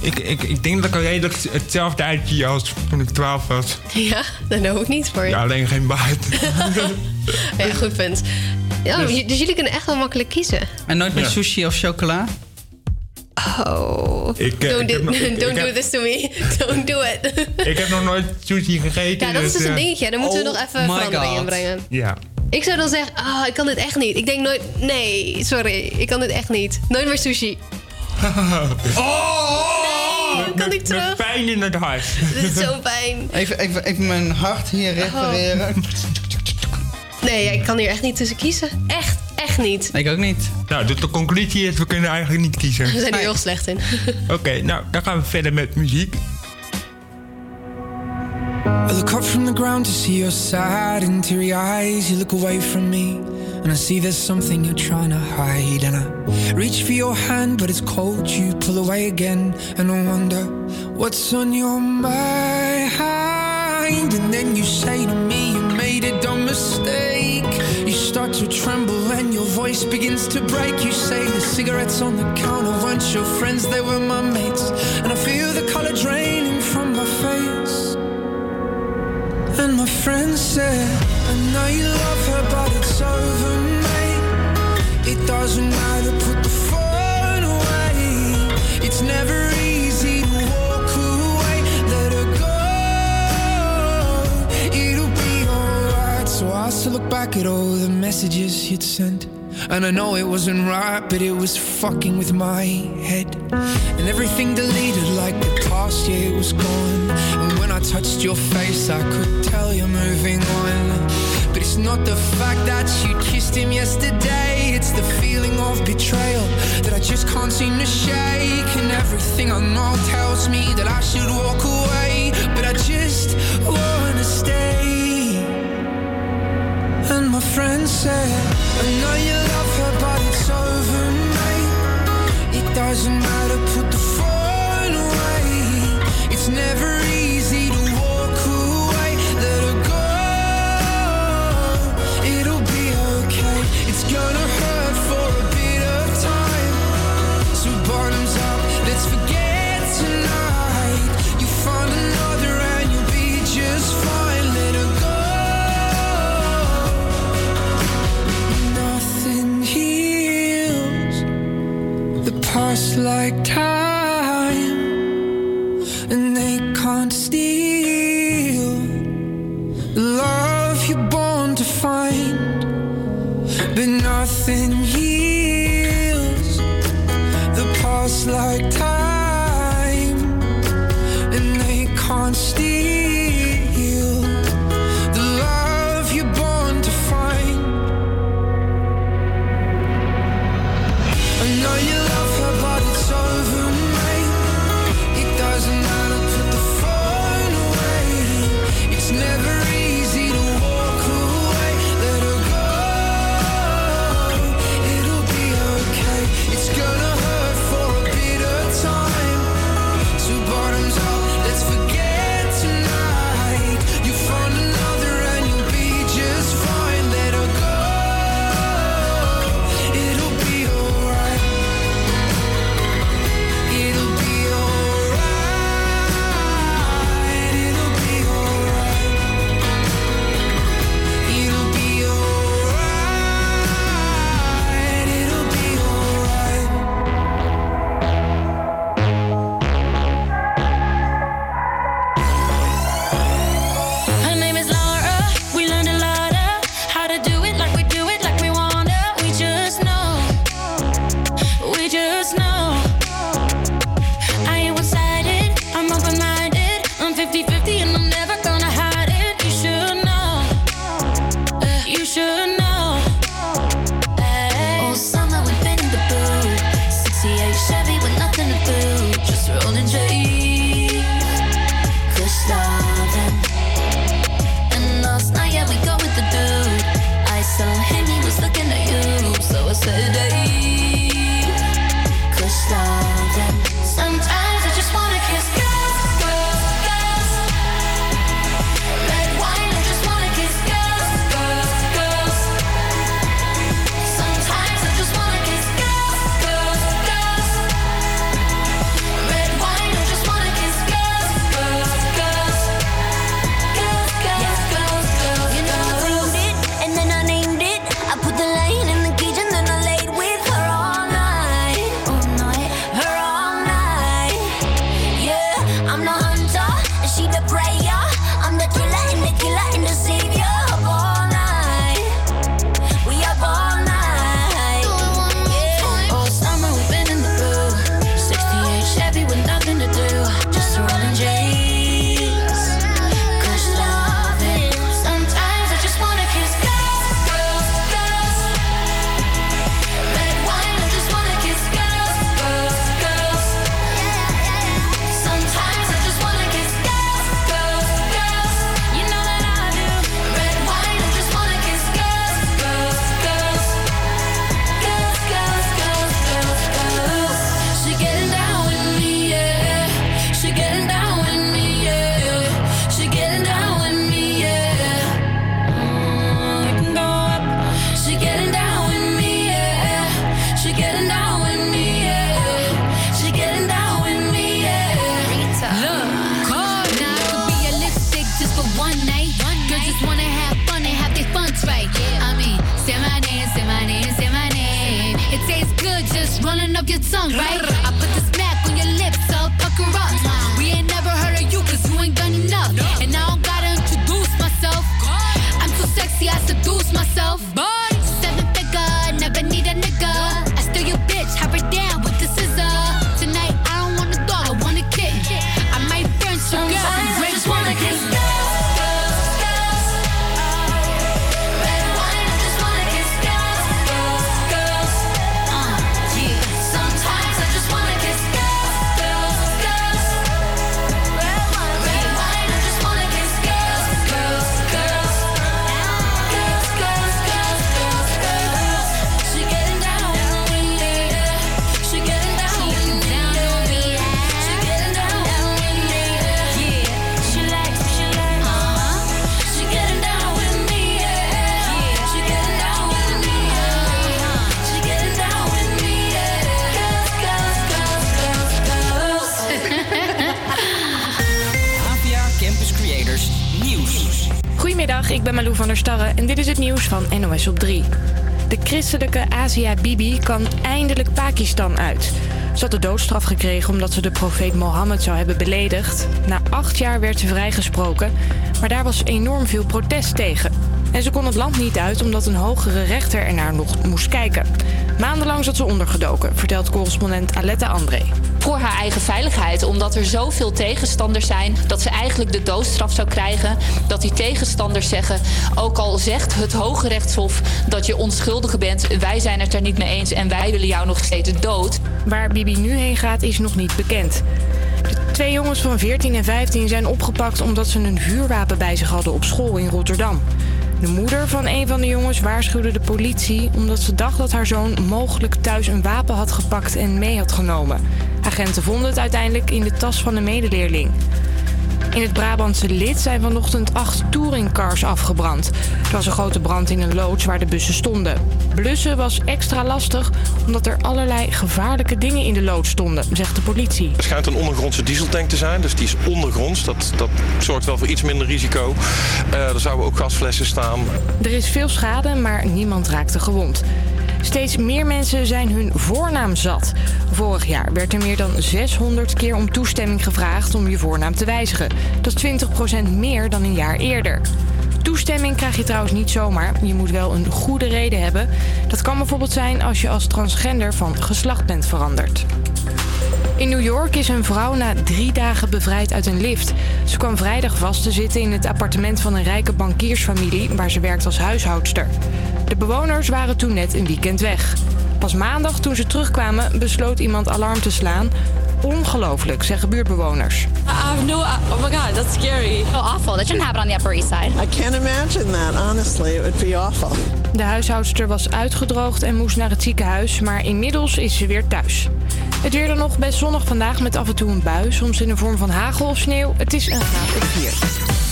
Ik, ik, ik denk dat ik al redelijk hetzelfde uitzie als toen ik 12 was. ja, dat hoop ik niet voor je. Ja, alleen geen baard. Ja, goed punt. Ja, Dus- dus, dus jullie kunnen echt wel makkelijk kiezen. En nooit meer Ja. sushi of chocola? Oh. Ik, eh, don't ik heb do, nog- ik- don't ik do heb- this to me. Don't do it. ik heb nog nooit sushi gegeten. Ja, dat is dus eh, een dingetje. Daar moeten we Oh nog even verandering in brengen. Ja. Ik zou dan zeggen, ah, ik kan dit echt niet. Ik denk nooit, nee, sorry, ik kan dit echt niet. Nooit meer sushi. Oh! Nee, ik kan Met terug. pijn in het hart. Dit is zo pijn. Even, even, even mijn hart hier repareren. Nee, ik kan hier echt niet tussen kiezen. Echt, echt niet. Ik ook niet. Nou, dus de conclusie is, we kunnen eigenlijk niet kiezen. We zijn er heel slecht in. Oké, nou, dan gaan we verder met muziek. I look up from the ground to see your sad and teary eyes. You look away from me, and I see there's something you're trying to hide. And I reach for your hand, but it's cold. You pull away again, and I wonder what's on your mind. And then you say to me, You made a dumb mistake. You start to tremble, and your voice begins to break. You say the cigarettes on the counter weren't your friends, they were my mates. And I feel the color draining from my face. And my friend said, I know you love her, but it's over, mate. It doesn't matter, put the phone away. It's never So I look back at all the messages you'd sent. And I know it wasn't right, but it was fucking with my head. And everything deleted like the past year was gone. And when I touched your face, I could tell you're moving on. But it's not the fact that you kissed him yesterday, it's the feeling of betrayal that I just can't seem to shake. And everything I know tells me that I should walk away, but I just wanna stay. My friend said, I know you love her, but it's over, mate. It doesn't matter, put the phone away. It's never easy to walk away. Let her go. It'll be okay. It's gonna like time, and they can't steal the love you're born to find. But nothing heals the past like time, De christelijke Asia Bibi kan eindelijk Pakistan uit. Ze had de doodstraf gekregen omdat ze de profeet Mohammed zou hebben beledigd. Na acht jaar werd ze vrijgesproken, maar daar was enorm veel protest tegen. En ze kon het land niet uit omdat een hogere rechter ernaar nog moest kijken. Maandenlang zat ze ondergedoken, vertelt correspondent Aletta André voor haar eigen veiligheid. Omdat er zoveel tegenstanders zijn dat ze eigenlijk de doodstraf zou krijgen. Dat die tegenstanders zeggen, ook al zegt het Hoge Rechtshof dat je onschuldige bent, wij zijn het er niet mee eens en wij willen jou nog steeds dood. Waar Bibi nu heen gaat is nog niet bekend. De twee jongens van 14 en 15 zijn opgepakt omdat ze een vuurwapen bij zich hadden op school in Rotterdam. De moeder van een van de jongens waarschuwde de politie omdat ze dacht dat haar zoon mogelijk thuis een wapen had gepakt en mee had genomen. Agenten vonden het uiteindelijk in de tas van een medeleerling. In het Brabantse Lid zijn vanochtend acht touringcars afgebrand. Er was een grote brand in een loods waar de bussen stonden. Blussen was extra lastig omdat er allerlei gevaarlijke dingen in de loods stonden, zegt de politie. Het schijnt een ondergrondse dieseltank te zijn, dus die is ondergronds. Dat, dat zorgt wel voor iets minder risico. Eh, er zouden ook gasflessen staan. Er is veel schade, maar niemand raakte gewond. Steeds meer mensen zijn hun voornaam zat. Vorig jaar werd er meer dan 600 keer om toestemming gevraagd om je voornaam te wijzigen. Dat is 20% meer dan een jaar eerder. Toestemming krijg je trouwens niet zomaar. Je moet wel een goede reden hebben. Dat kan bijvoorbeeld zijn als je als transgender van geslacht bent veranderd. In New York is een vrouw na drie dagen bevrijd uit een lift. Ze kwam vrijdag vast te zitten in het appartement van een rijke bankiersfamilie waar ze werkt als huishoudster. De bewoners waren toen net een weekend weg. Pas maandag, toen ze terugkwamen, besloot iemand alarm te slaan. Ongelooflijk, zeggen buurtbewoners. I have no. Oh my god, that's scary. So awful. That shouldn't happen on the Upper East Side. I can't imagine that. Honestly, it would be awful. De huishoudster was uitgedroogd en moest naar het ziekenhuis, maar inmiddels is ze weer thuis. Het weer dan nog best zonnig vandaag met af en toe een bui, soms in de vorm van hagel of sneeuw. Het is een graad of 4.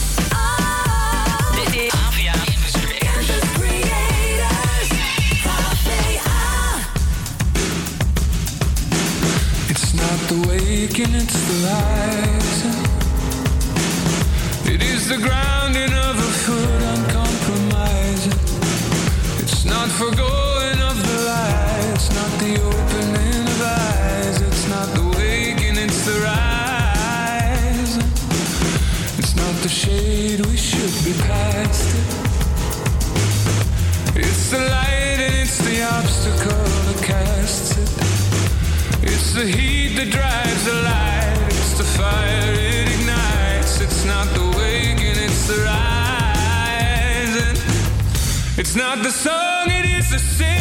The waking, it's the rising. It is the grounding of a foot uncompromising. It's not forgoing of the light, it's not the opening of eyes, it's not the waking, it's the rising. It's not the shade, we should be past it. It's the light It's the heat that drives the light. It's the fire it ignites. It's not the waking, it's the rising. It's not the song, it is the singing.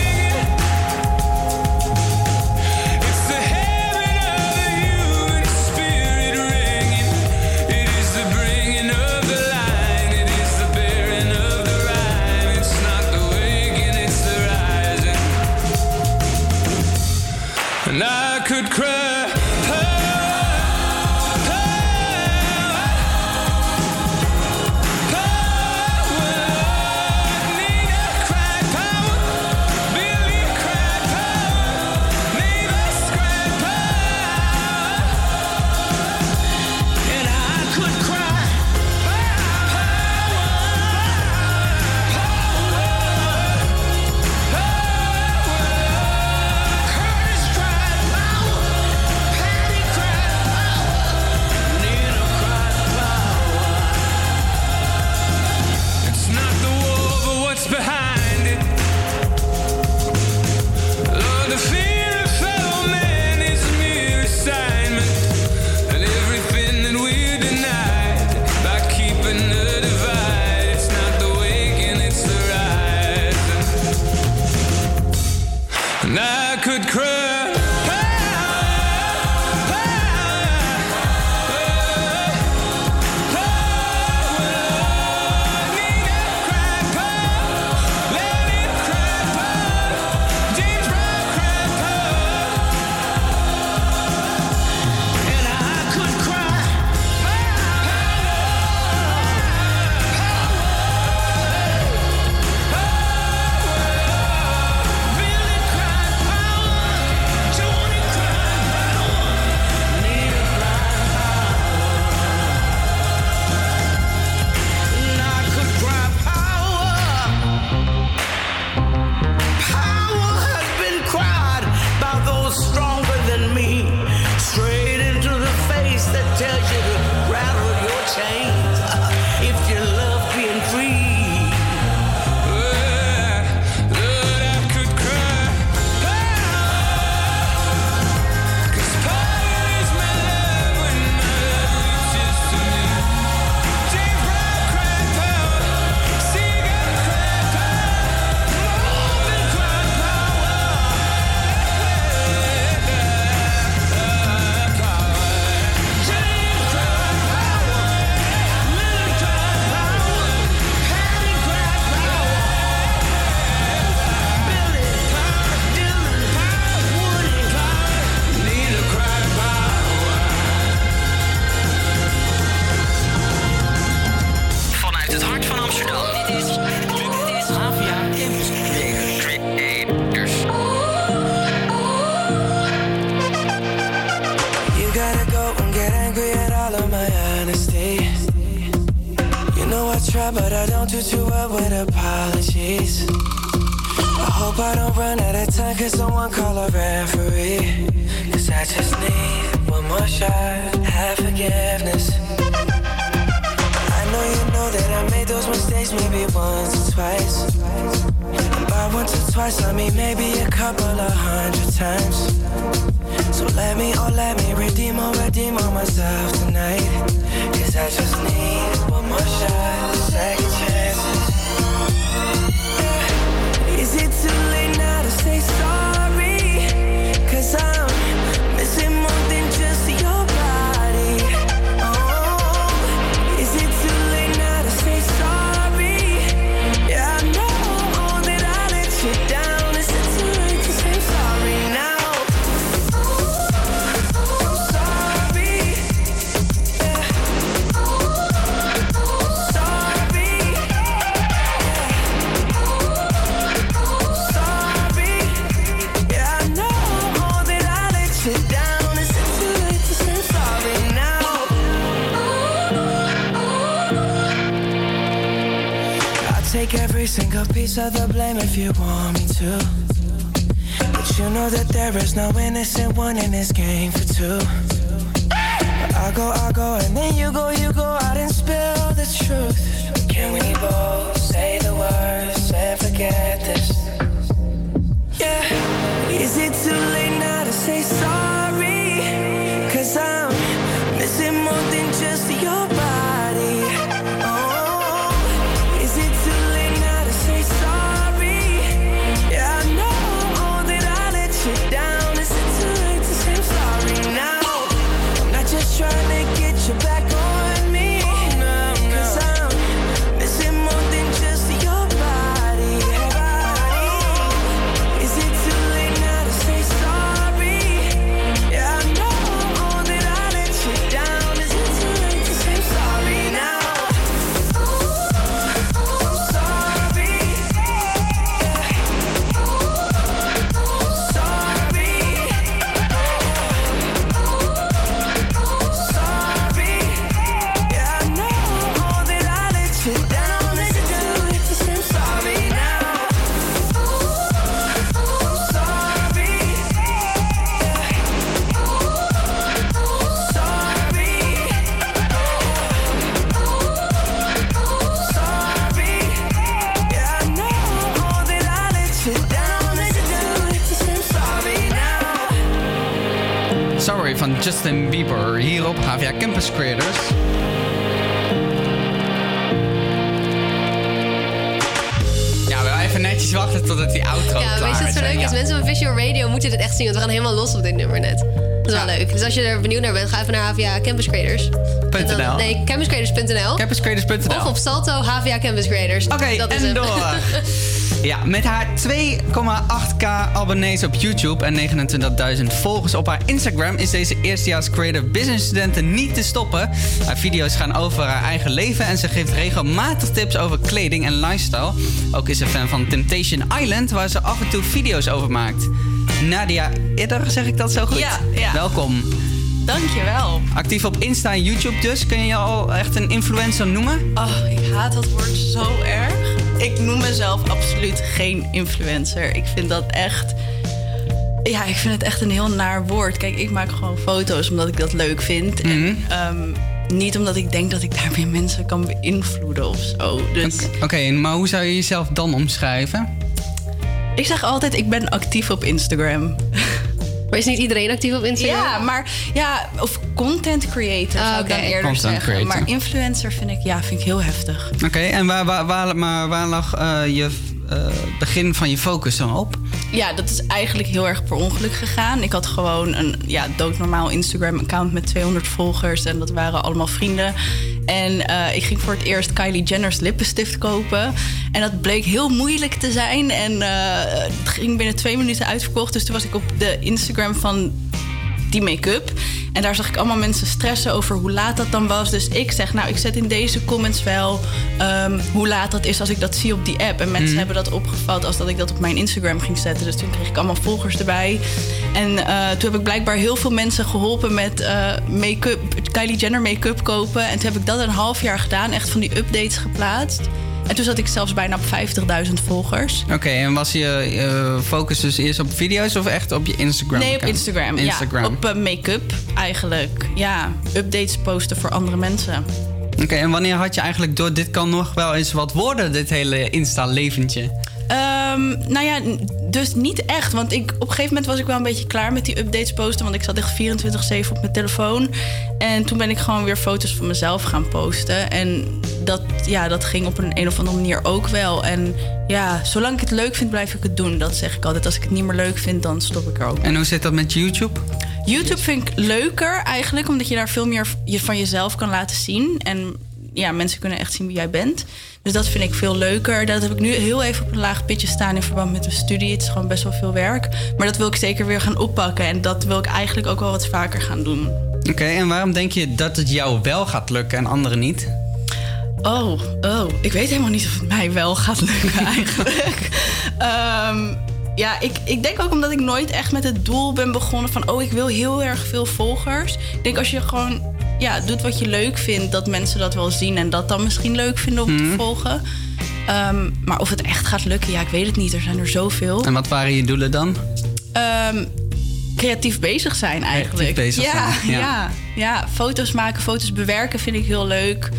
If you want me to. But you know that there is no innocent one in this game for two. 16, want we gaan helemaal los op dit nummer net. Dat is wel leuk. Dus als je er benieuwd naar bent, ga even naar HVA Campus Creators. Dan, nee, campuscreators.nl. Campuscreators.nl. Of op Salto HVA Campus Creators. Oké, okay, en door. Ja, met haar 2,8k abonnees op YouTube en 29.000 volgers op haar Instagram is deze eerstejaars creative business studenten niet te stoppen. Haar video's gaan over haar eigen leven en ze geeft regelmatig tips over kleding en lifestyle. Ook is ze fan van Temptation Island, waar ze af en toe video's over maakt. Nadia Idder, zeg ik dat zo goed? Ja, ja. Welkom. Dankjewel. Actief op Insta en YouTube dus. Kun je je al echt een influencer noemen? Oh, ik haat dat woord zo erg. Ik noem mezelf absoluut geen influencer. Ik vind dat echt. Ja, ik vind het echt een heel naar woord. Kijk, ik maak gewoon foto's omdat ik dat leuk vind. En ehm, niet omdat ik denk dat ik daarmee mensen kan beïnvloeden of zo. Dus Oké, maar hoe zou je jezelf dan omschrijven? Ik zeg altijd, ik ben actief op Instagram. Maar is niet iedereen actief op Instagram? Ja, maar ja, of content creator Ah, zou ik dan oké. eerder Content zeggen. creator. Maar influencer vind ik, ja, vind ik heel heftig. Oké, en waar, waar, waar, maar waar lag eh, je eh, begin van je focus dan op? Ja, dat is eigenlijk heel erg per ongeluk gegaan. Ik had gewoon een ja, doodnormaal Instagram-account met 200 volgers. En dat waren allemaal vrienden. En eh, ik ging voor het eerst Kylie Jenner's lippenstift kopen. En dat bleek heel moeilijk te zijn. En eh, het ging binnen twee minuten uitverkocht. Dus toen was ik op de Instagram van die make-up. En daar zag ik allemaal mensen stressen over hoe laat dat dan was. Dus ik zeg, nou, ik zet in deze comments wel ehm, hoe laat dat is als ik dat zie op die app. En mensen Mhm. hebben dat opgevat als dat ik dat op mijn Instagram ging zetten. Dus toen kreeg ik allemaal volgers erbij. En eh, toen heb ik blijkbaar heel veel mensen geholpen met eh, make-up, Kylie Jenner make-up kopen. En toen heb ik dat een half jaar gedaan, echt van die updates geplaatst. En toen zat ik zelfs bijna op 50.000 volgers. Oké, en was je eh, focus dus eerst op video's of echt op je Instagram? Nee, op? Instagram. Instagram. Ja, op eh, make-up eigenlijk. Ja, updates posten voor andere mensen. Oké, en wanneer had je eigenlijk door dit kan nog wel eens wat worden, dit hele Insta-leventje? Ehm, nou ja, dus niet echt. Want ik, op een gegeven moment was ik wel een beetje klaar met die updates posten. Want ik zat echt 24-7 op mijn telefoon. En toen ben ik gewoon weer foto's van mezelf gaan posten. En dat, ja, dat ging op een, een of andere manier ook wel. En ja, zolang ik het leuk vind, blijf ik het doen. Dat zeg ik altijd. Als ik het niet meer leuk vind, dan stop ik er ook. En hoe zit dat met YouTube? YouTube vind ik leuker eigenlijk, omdat je daar veel meer van jezelf kan laten zien. En ja, mensen kunnen echt zien wie jij bent. Dus dat vind ik veel leuker. Dat heb ik nu heel even op een laag pitje staan in verband met mijn studie. Het is gewoon best wel veel werk. Maar dat wil ik zeker weer gaan oppakken. En dat wil ik eigenlijk ook wel wat vaker gaan doen. Oké, en waarom denk je dat het jou wel gaat lukken en anderen niet? Oh, oh. Ik weet helemaal niet of het mij wel gaat lukken eigenlijk. Ehm, ja, ik, ik denk ook omdat ik nooit echt met het doel ben begonnen van... oh, ik wil heel erg veel volgers. Ik denk als je gewoon ja, doet wat je leuk vindt... dat mensen dat wel zien en dat dan misschien leuk vinden om te Mhm. volgen. Ehm, maar of het echt gaat lukken, ja, ik weet het niet. Er zijn er zoveel. En wat waren je doelen dan? Ehm, creatief bezig zijn eigenlijk. bezig ja, zijn, ja. ja. Ja, foto's maken, foto's bewerken vind ik heel leuk.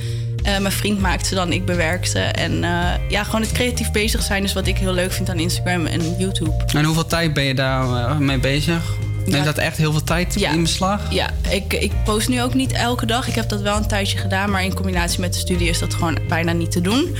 Eh, mijn vriend maakt ze dan, ik bewerk ze. En eh, ja, gewoon het creatief bezig zijn is wat ik heel leuk vind aan Instagram en YouTube. En hoeveel tijd ben je daar eh, mee bezig? Neemt dat echt heel veel tijd in beslag? Ja, ik, ik post nu ook niet elke dag. Ik heb dat wel een tijdje gedaan, maar in combinatie met de studie is dat gewoon bijna niet te doen.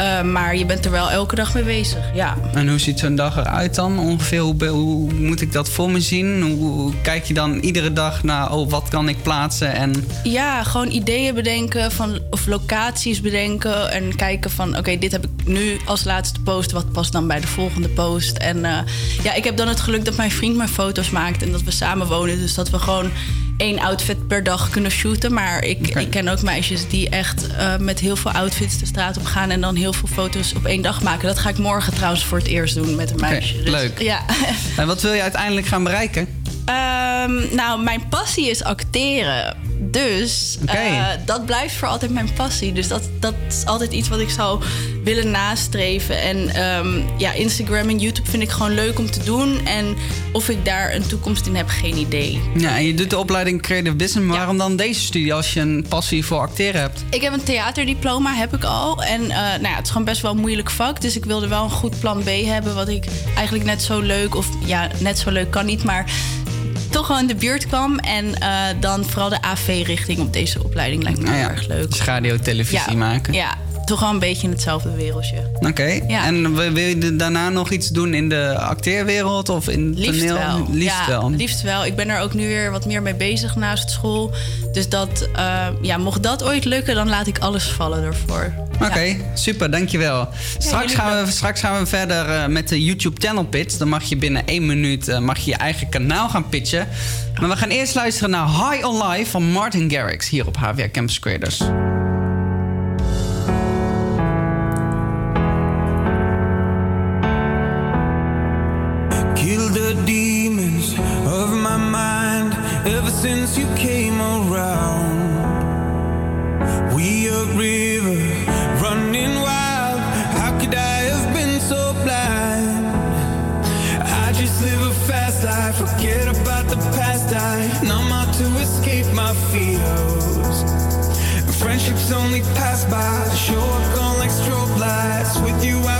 Eh, maar je bent er wel elke dag mee bezig, ja. En hoe ziet zo'n dag eruit dan? Ongeveer, hoe, moet ik dat voor me zien? Hoe, hoe kijk je dan iedere dag naar, oh, wat kan ik plaatsen? En Ja, gewoon ideeën bedenken van, of locaties bedenken. En kijken van, oké, dit heb ik nu als laatste post. Wat past dan bij de volgende post? En eh, ja, ik heb dan het geluk dat mijn vriend mijn foto's maakt. En dat we samen wonen. Dus dat we gewoon één outfit per dag kunnen shooten. Maar ik, ik ken ook meisjes die echt eh, met heel veel outfits de straat op gaan. En dan heel veel foto's op één dag maken. Dat ga ik morgen trouwens voor het eerst doen met een meisje. Dus, leuk. Ja. en wat wil je uiteindelijk gaan bereiken? Ehm, nou, mijn passie is acteren. Dus eh, dat blijft voor altijd mijn passie. Dus dat, dat is altijd iets wat ik zou willen nastreven. En ehm, ja, Instagram en YouTube vind ik gewoon leuk om te doen. En of ik daar een toekomst in heb, geen idee. Ja, en je doet de opleiding Creative Business. Maar waarom dan deze studie als je een passie voor acteren hebt? Ik heb een theaterdiploma, heb ik al. En eh, nou ja, het is gewoon best wel een moeilijk vak. Dus ik wilde wel een goed plan B hebben. Wat ik eigenlijk net zo leuk, of ja, net zo leuk kan niet, maar toch wel in de buurt kwam. En eh, dan vooral de AV-richting op deze opleiding lijkt me Nou ja, erg leuk. Dus radio, televisie ja, maken. Ja, toch wel een beetje in hetzelfde wereldje. Oké, Ja. en wil je daarna nog iets doen in de acteerwereld of in Liefst toneel? wel. Liefst ja, wel. liefst wel. Ik ben er ook nu weer wat meer mee bezig naast school. Dus dat, eh, ja, mocht dat ooit lukken, dan laat ik alles vallen ervoor. Oké, super, dankjewel. Straks, gaan we, straks gaan we verder eh, met de YouTube channel pitch. Dan mag je binnen één minuut eh, mag je, je eigen kanaal gaan pitchen. Maar we gaan eerst luisteren naar High on Life van Martin Garrix hier op HVA Campus Creators. You came around. We a river running wild. How could I have been so blind? I just live a fast life, forget about the past. I numb out to escape my fears. Friendships only pass by, show up gone like strobe lights. With you, I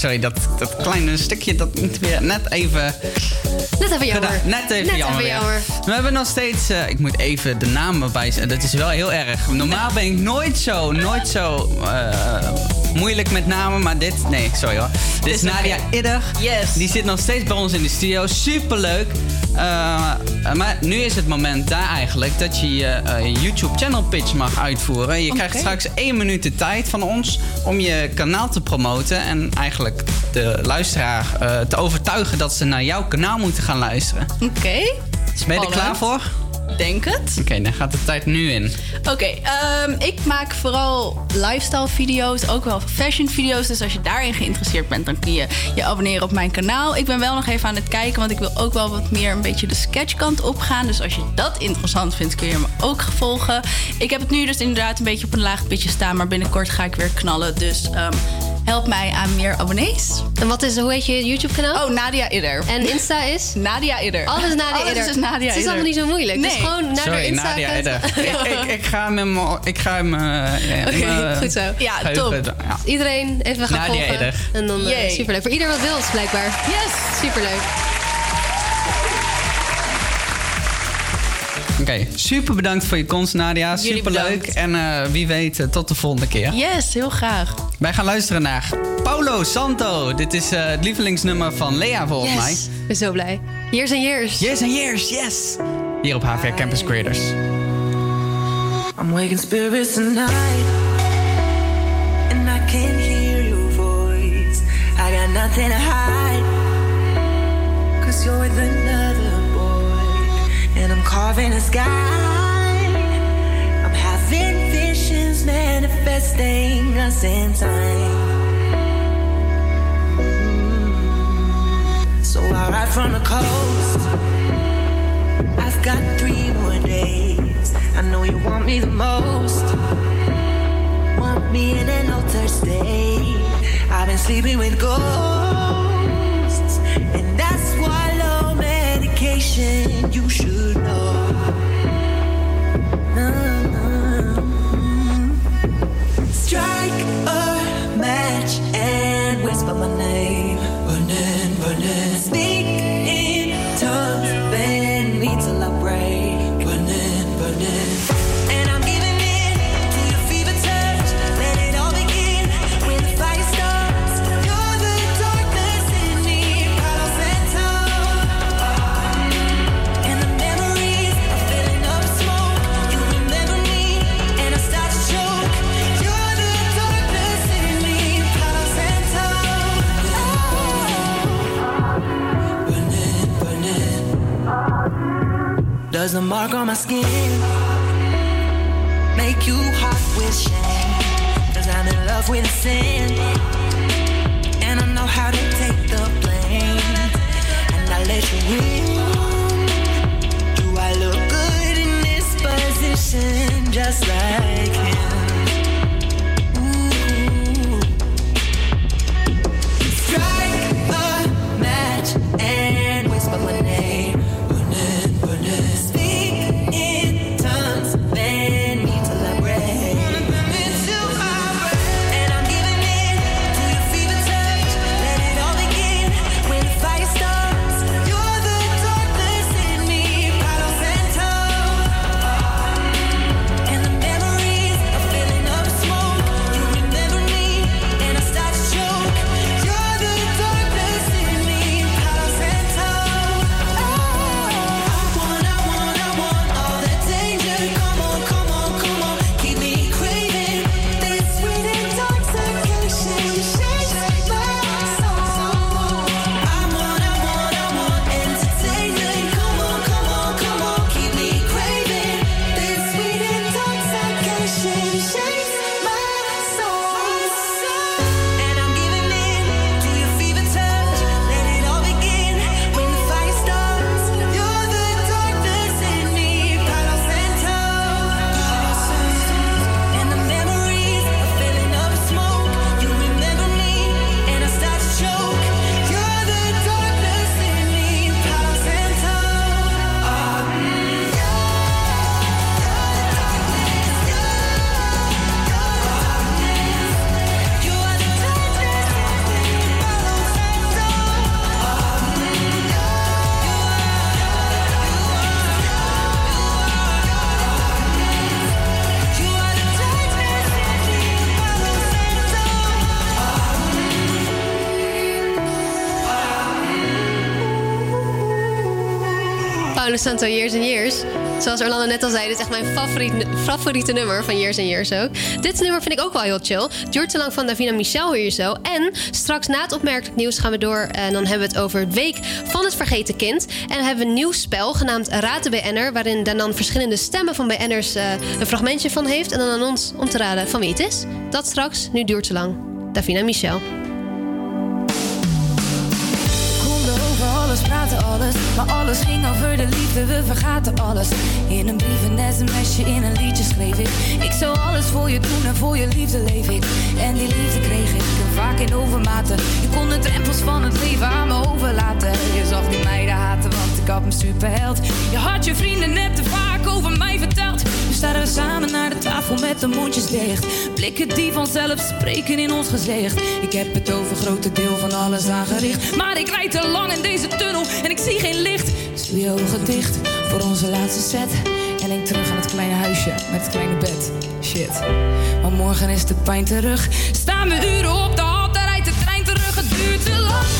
sorry, dat, dat kleine stukje dat moet weer net even. Net even jammer. Net even jammer. We hebben nog steeds. Eh, ik moet even de namen wijzen. Dat is wel heel erg. Normaal ben ik nooit zo, nooit zo. Eh, moeilijk met namen, maar dit. Nee, sorry hoor. Dit is Nadia okay. Idder. Yes. Die zit nog steeds bij ons in de studio. Superleuk. Uh, eh, maar nu is het moment daar eigenlijk dat je je eh, YouTube channel pitch mag uitvoeren. Je krijgt straks één minuut de tijd van ons om je kanaal te promoten. En eigenlijk de luisteraar eh, te overtuigen dat ze naar jouw kanaal moeten gaan luisteren. Oké. Is Ben je er klaar voor? Denk het. Oké, dan gaat de tijd nu in. Oké, ehm, ik maak vooral lifestyle video's, ook wel fashion video's. Dus als je daarin geïnteresseerd bent, dan kun je je abonneren op mijn kanaal. Ik ben wel nog even aan het kijken, want ik wil ook wel wat meer een beetje de sketchkant opgaan. Dus als je dat interessant vindt, kun je me ook volgen. Ik heb het nu dus inderdaad een beetje op een laag pitje staan, maar binnenkort ga ik weer knallen. Dus ehm, help mij aan meer abonnees. En wat is, hoe heet je YouTube-kanaal? Oh, Nadia Idder. En Insta is? Nadia Idder. Alles Nadia Alles Idder. is Nadia Het is Idder. allemaal niet zo moeilijk. Nee. Dus gewoon naar de Sorry, Insta. Nadia. Edder. ik, ik, ik ga hem... Ik ga hem... eh, Oké, mijn goed zo. Ja, top. ja. Iedereen even gaan Nadia volgen. Edder. En dan eh, superleuk. Voor ieder wat wil, blijkbaar. Yes. Superleuk. Oké, super bedankt voor je komst, Nadia. Jullie Super leuk. En eh, wie weet, eh, tot de volgende keer. Yes, heel graag. Wij gaan luisteren naar Paulo Santo. Dit is eh, het lievelingsnummer van Lea, volgens mij. Yes. Ik ben zo blij. Years and years. Years and years, yes. Hier op HVR Campus Creators. I'm waking spirits tonight, and I can hear your voice. I got nothing to hide, cause you're with another I'm carving a sky. I'm having visions manifesting us in time. Mm. So I ride from the coast. I've got three more days. I know you want me the most. Want me in an altered state. I've been sleeping with ghosts. You should know. Strike a match and whisper my name. Does the mark on my skin make you hot with shame? Cause I'm in love with sin. And I know how to take the blame. And I let you in. Do I look good in this position? Just like Santo Years and Years. Zoals Orlando net al zei, dit is echt mijn favoriet, favoriete nummer van Years and Years ook. Dit nummer vind ik ook wel heel chill. Duurt te lang van Davina Michel hier zo. En straks na het opmerkelijk nieuws gaan we door. En dan hebben we het over het week van het vergeten kind. En dan hebben we een nieuw spel genaamd Raad de BN'er. Waarin dan verschillende stemmen van BN'ers eh, een fragmentje van heeft. En dan aan ons om te raden van wie het is. Dat straks, nu duurt te lang. Davina Michel. Alles. Maar alles ging over de liefde, we vergaten alles. In een brief, een sms'je, in een liedje schreef ik. Ik zou alles voor je doen en voor je liefde leef ik. En die liefde kreeg ik vaak in overmaten. Je kon de drempels van het leven aan me overlaten. Je zag die meiden haten, want superheld. Je had je vrienden net te vaak over mij verteld. Nu staan we samen naar de tafel met de mondjes dicht. Blikken die vanzelf spreken in ons gezicht. Ik heb het over grote deel van alles aangericht. Maar ik rijd te lang in deze tunnel en ik zie geen licht. Dus je ogen dicht voor onze laatste set. En denk terug aan het kleine huisje met het kleine bed. Shit. Maar morgen is de pijn terug. Staan we uren op de hal, daar rijdt de trein terug. Het duurt te lang.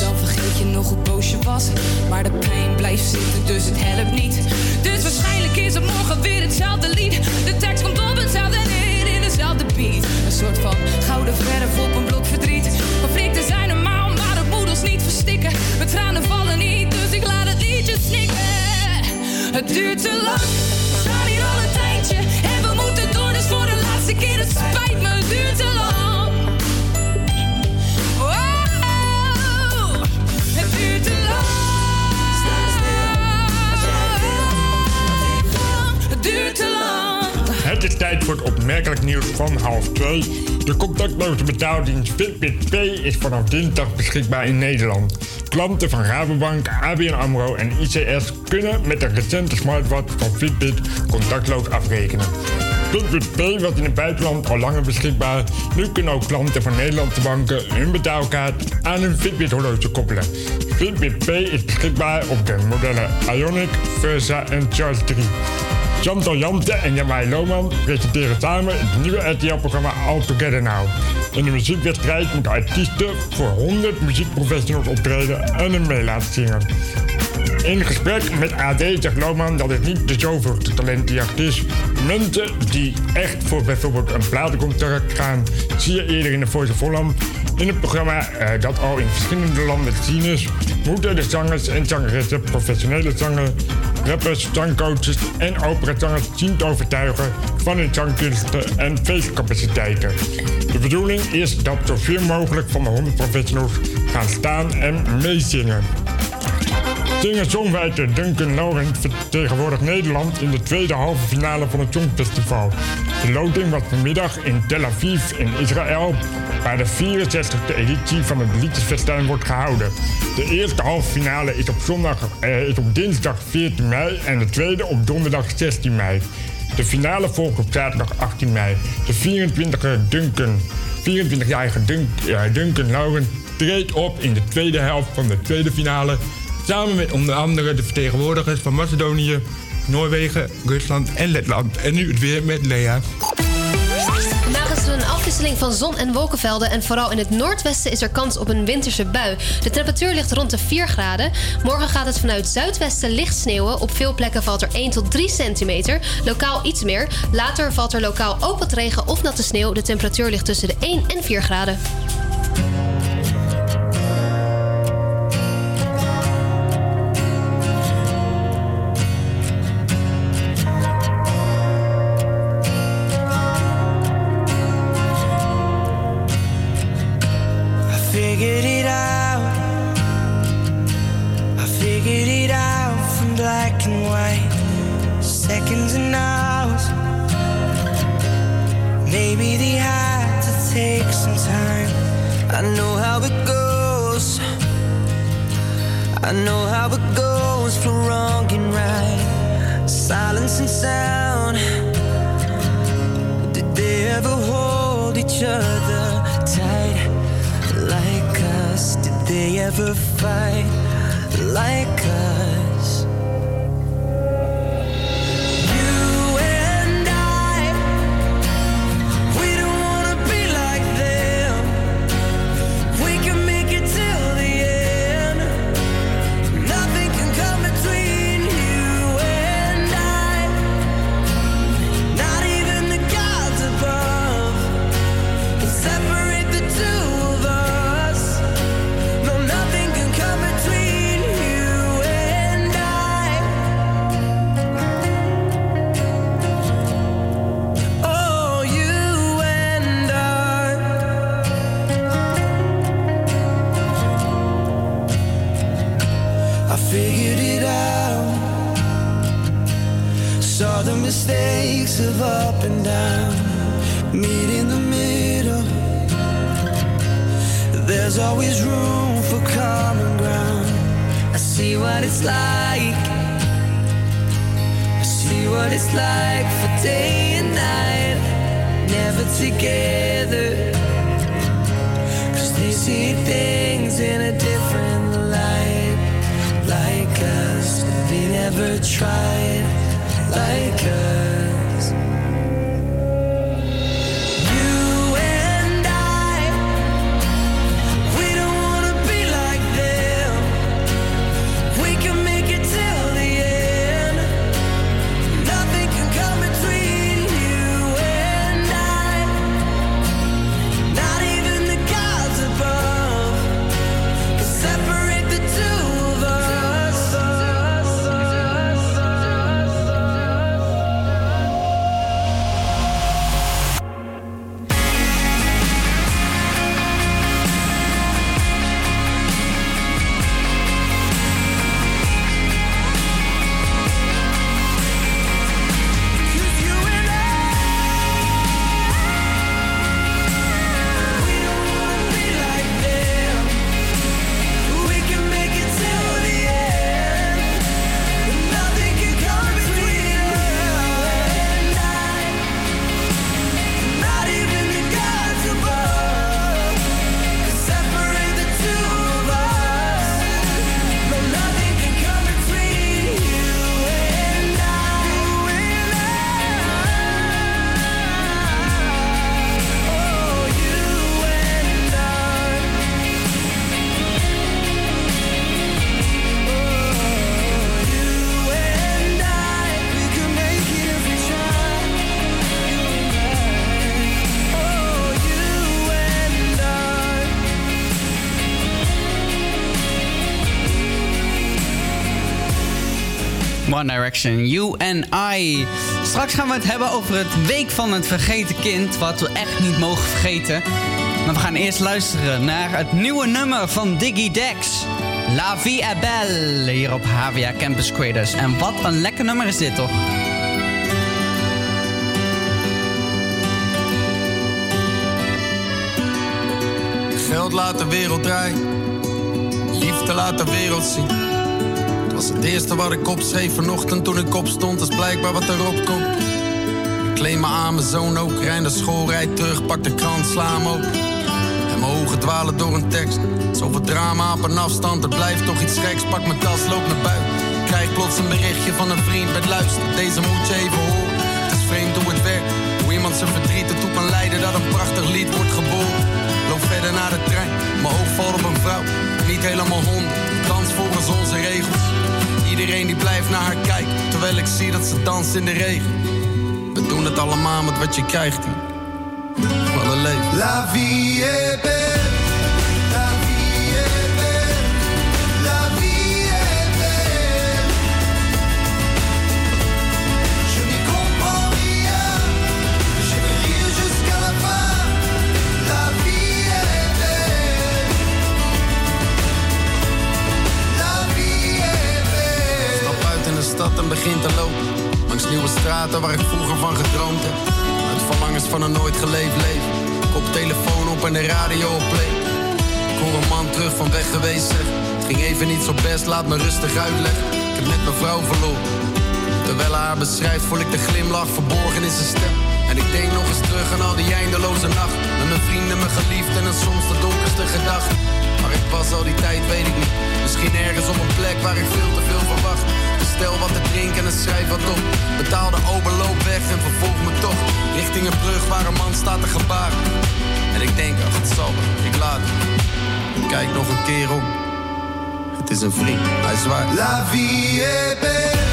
Dan vergeet je nog hoe boos je was. Maar de pijn blijft zitten, dus het helpt niet. Dus waarschijnlijk is het morgen weer hetzelfde lied. De tekst komt op hetzelfde neer in dezelfde beat. Een soort van gouden verf op een blok verdriet. Conflicten zijn normaal, maar het moet ons niet verstikken. Mijn tranen vallen niet, dus ik laat het liedje snikken. Het duurt te lang, we staan hier al een tijdje. En we moeten door, dus voor de laatste keer. Het spijt me, het duurt te lang. Het is tijd voor het opmerkelijk nieuws van half 2. De contactloze betaaldienst Fitbit Pay is vanaf dinsdag beschikbaar in Nederland. Klanten van Rabobank, ABN AMRO en ICS kunnen met de recente smartwatch van Fitbit contactloos afrekenen. Fitbit Pay was in het buitenland al langer beschikbaar. Nu kunnen ook klanten van Nederlandse banken hun betaalkaart aan hun Fitbit horloge koppelen. Fitbit Pay is beschikbaar op de modellen Ionic, Versa en Charge 3. Chantal Jante en Jamai Lohman presenteren samen het nieuwe RTL-programma All Together Now. In de muziekwedstrijd moeten artiesten voor 100 muziekprofessionals optreden en een mee laten zingen. In gesprek met AD zegt dat het niet de zoveelste talentenjacht is. Mensen die echt voor bijvoorbeeld een platencontract gaan, zie je eerder in de Voice of Holland. In het programma eh, dat al in verschillende landen te zien is, moeten de zangers en zangeressen, professionele zangers, rappers, zangcoaches en operazangers zien te overtuigen van hun zangkunsten en feestcapaciteiten. De bedoeling is dat zoveel mogelijk van de 100 professionals gaan staan en meezingen. Singer-songwriter Duncan Laurent vertegenwoordigt Nederland in de tweede halve finale van het Songfestival. De loting was vanmiddag in Tel Aviv in Israël, waar de 64e editie van het Liedjesfestijn wordt gehouden. De eerste halve finale is op, zondag, eh, is op dinsdag 14 mei en de tweede op donderdag 16 mei. De finale volgt op zaterdag 18 mei. De 24-jarige Duncan, 24-jarige Dun, eh, Duncan Laurent treedt op in de tweede helft van de tweede finale Samen met onder andere de vertegenwoordigers van Macedonië, Noorwegen, Rusland en Letland. En nu het weer met Lea. Vandaag is er een afwisseling van zon- en wolkenvelden. En vooral in het noordwesten is er kans op een winterse bui. De temperatuur ligt rond de 4 graden. Morgen gaat het vanuit zuidwesten licht sneeuwen. Op veel plekken valt er 1 tot 3 centimeter. Lokaal iets meer. Later valt er lokaal ook wat regen of natte sneeuw. De temperatuur ligt tussen de 1 en 4 graden. I know how it goes for wrong and right. Silence and sound. Did they ever hold each other tight like us? Did they ever fight like us? Always room for common ground. I see what it's like. I see what it's like for day and night. Never together. Cause they see things in a different light. Like us. They never tried One Direction, You and I. Straks gaan we het hebben over het Week van het Vergeten Kind. Wat we echt niet mogen vergeten. Maar we gaan eerst luisteren naar het nieuwe nummer van Diggy Dex. La Vie est Belle. Hier op HVA Campus Creators. En wat een lekker nummer is dit toch? Geld laat de wereld draaien. Liefde laat de wereld zien. Het was het eerste wat ik opschreef vanochtend toen ik opstond. Is blijkbaar wat erop komt. Ik kleed me aan, mijn zoon ook. Rij naar school, rijd terug, pak de krant, sla hem open. En mijn ogen dwalen door een tekst. Zoveel drama op een afstand, er blijft toch iets geks. Pak mijn tas, loop naar buiten. Krijg plots een berichtje van een vriend met luister. Deze moet je even horen. Het is vreemd hoe het werkt. Hoe iemand zijn verdriet ertoe kan leiden dat een prachtig lied wordt geboren. Loop verder naar de trein, mijn oog valt op een vrouw. Niet helemaal honderd, dans volgens onze regels. Iedereen die blijft naar haar kijken, terwijl ik zie dat ze danst in de regen. We doen het allemaal met wat je krijgt hier. Wat een leven. La vie est belle. En begin te lopen. Langs nieuwe straten waar ik vroeger van gedroomd heb. Uit verlangens van een nooit geleefd leven. Koptelefoon op en de radio op play. Ik hoor een man terug van weg geweest zeg. Het ging even niet zo best, laat me rustig uitleggen. Ik heb net mijn vrouw verloren. Terwijl haar beschrijft, voel ik de glimlach verborgen in zijn stem. En ik denk nog eens terug aan al die eindeloze nacht. Met mijn vrienden, mijn geliefden en soms de donkerste gedachten. Maar ik was al die tijd, weet ik niet. Misschien ergens op een plek waar ik veel te veel verwacht. Bestel wat te drinken en schrijf wat op. Betaal de overloop weg en vervolg me toch. Richting een brug waar een man staat te gebaren. En ik denk, ach, het zal ik laat kijk nog een keer om. Het is een vriend, hij zwaait. La vie est belle.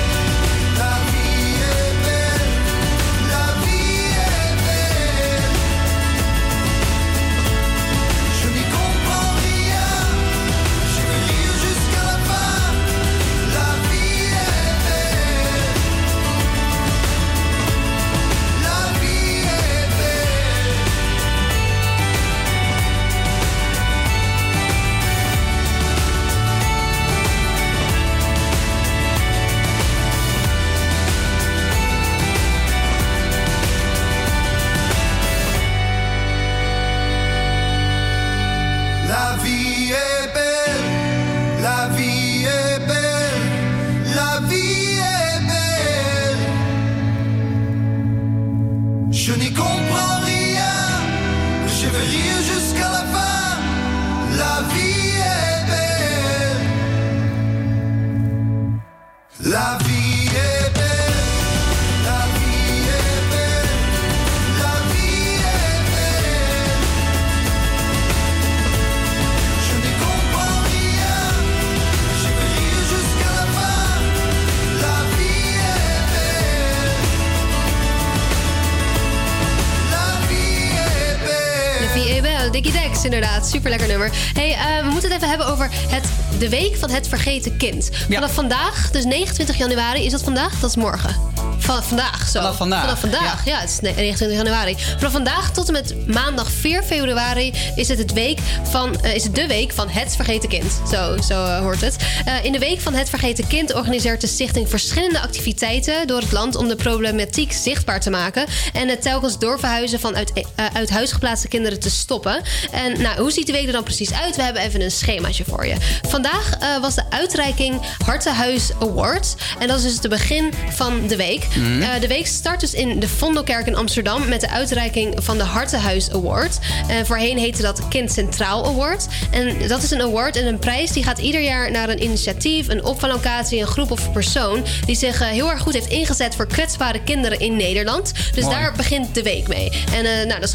Over het, de week van het vergeten kind. Vanaf vandaag, dus 29 januari, is dat vandaag? Dat is morgen. Vanaf vandaag, zo. Vanaf vandaag, Vanaf vandaag, ja. het is ne- 29 januari. Vanaf vandaag tot en met maandag 4 februari is het, het week van, eh, is het de week van het vergeten kind. Zo, zo eh, hoort het. Eh, in de week van het vergeten kind organiseert de stichting verschillende activiteiten door het land om de problematiek zichtbaar te maken en het telkens doorverhuizen van uit, uit huis geplaatste kinderen te stoppen. En nou, hoe ziet de week er dan precies uit? We hebben even een schemaatje voor je. Vandaag was de uitreiking Hartenhuis Awards. En dat is dus het begin van de week. Mhm. Eh, de week start dus in de Vondelkerk in Amsterdam met de uitreiking van de Hartenhuis Award. Voorheen heette dat Kind Centraal Award. En dat is een award en een prijs die gaat ieder jaar naar een initiatief, een opvanglocatie, een groep of persoon die zich eh, heel erg goed heeft ingezet voor kwetsbare kinderen in Nederland. Dus Mooi. daar begint de week mee. En eh, nou, dat is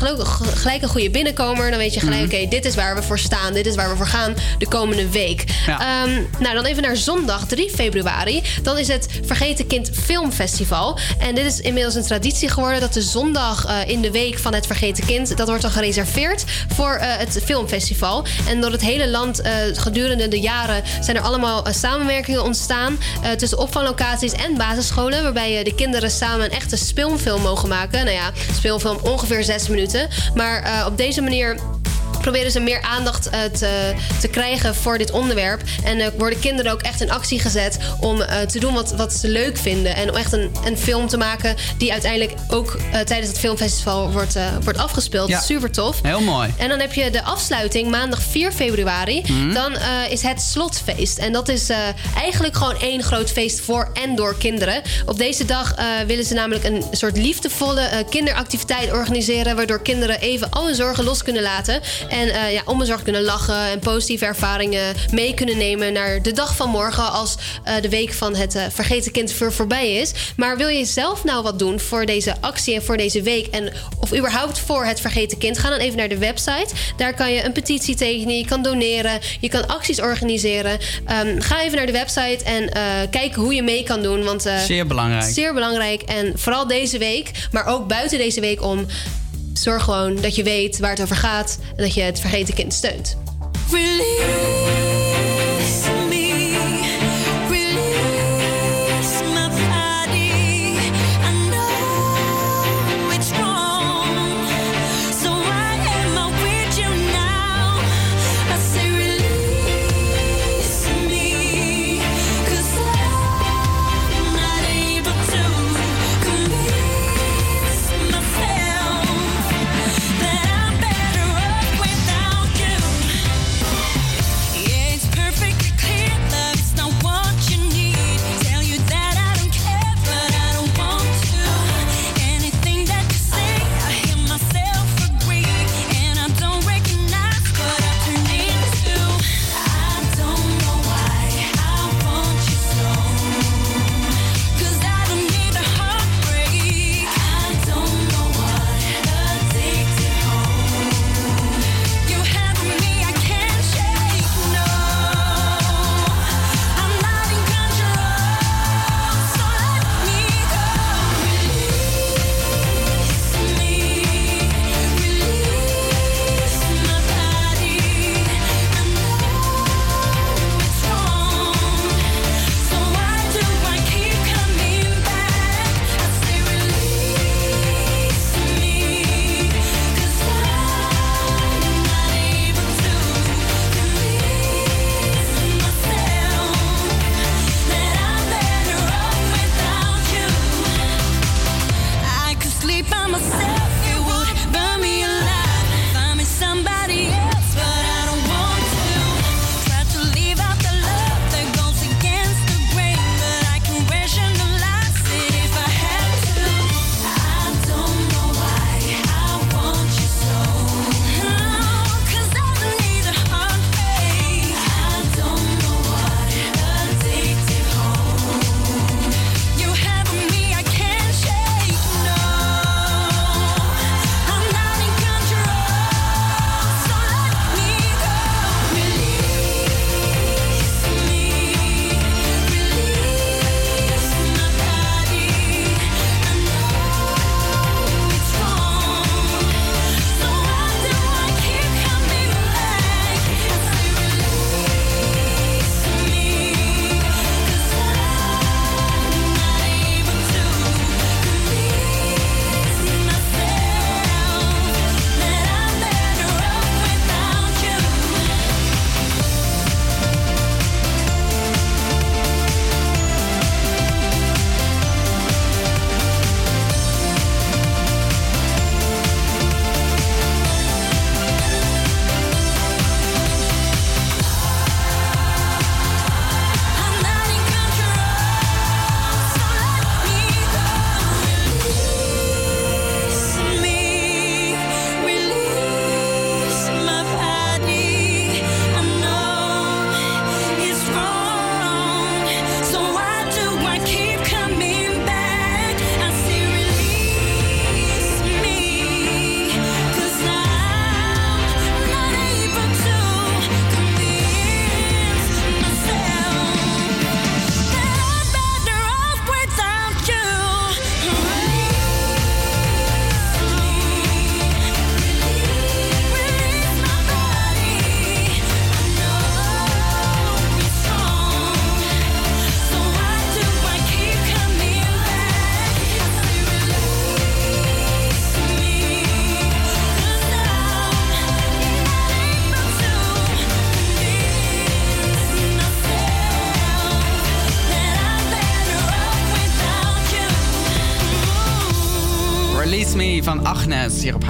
gelijk, een goede binnenkomer. Dan weet je gelijk, Mhm. oké, dit is waar we voor staan. Dit is waar we voor gaan de komende week. Ja. Ehm, nou, dan even naar zondag 3 februari. Dan is het Vergeten Kind Filmfestival. En dit is inmiddels een traditie geworden dat de zondag eh, in de week van het Vergeten Kind, dat wordt dan gereserveerd voor eh, het filmfestival. En door het hele land eh, gedurende de jaren zijn er allemaal samenwerkingen ontstaan tussen opvanglocaties en basisscholen, waarbij de kinderen samen een echte speelfilm mogen maken. Nou ja, speelfilm ongeveer zes minuten. Maar op deze manier proberen ze meer aandacht eh, te, te krijgen voor dit onderwerp. En eh, worden kinderen ook echt in actie gezet om eh, te doen wat, wat ze leuk vinden. En om echt een, een film te maken die uiteindelijk ook tijdens het filmfestival wordt, wordt afgespeeld. Ja. Super tof. Heel mooi. En dan heb je de afsluiting maandag 4 februari. Mhm. Dan is het slotfeest. En dat is eigenlijk gewoon één groot feest voor en door kinderen. Op deze dag willen ze namelijk een soort liefdevolle kinderactiviteit organiseren. Waardoor kinderen even al hun zorgen los kunnen laten. En eh, ja, onbezorgd kunnen lachen en positieve ervaringen mee kunnen nemen naar de dag van morgen. Als eh, de week van het eh, vergeten kind voor voorbij is. Maar wil je zelf nou wat doen voor deze actie en voor deze week? En of überhaupt voor het vergeten kind? Ga dan even naar de website. Daar kan je een petitie tekenen. Je kan doneren. Je kan acties organiseren. Ehm, ga even naar de website en kijk hoe je mee kan doen. Want, Zeer belangrijk. Zeer belangrijk. En vooral deze week, maar ook buiten deze week om. Zorg gewoon dat je weet waar het over gaat en dat je het vergeten kind steunt.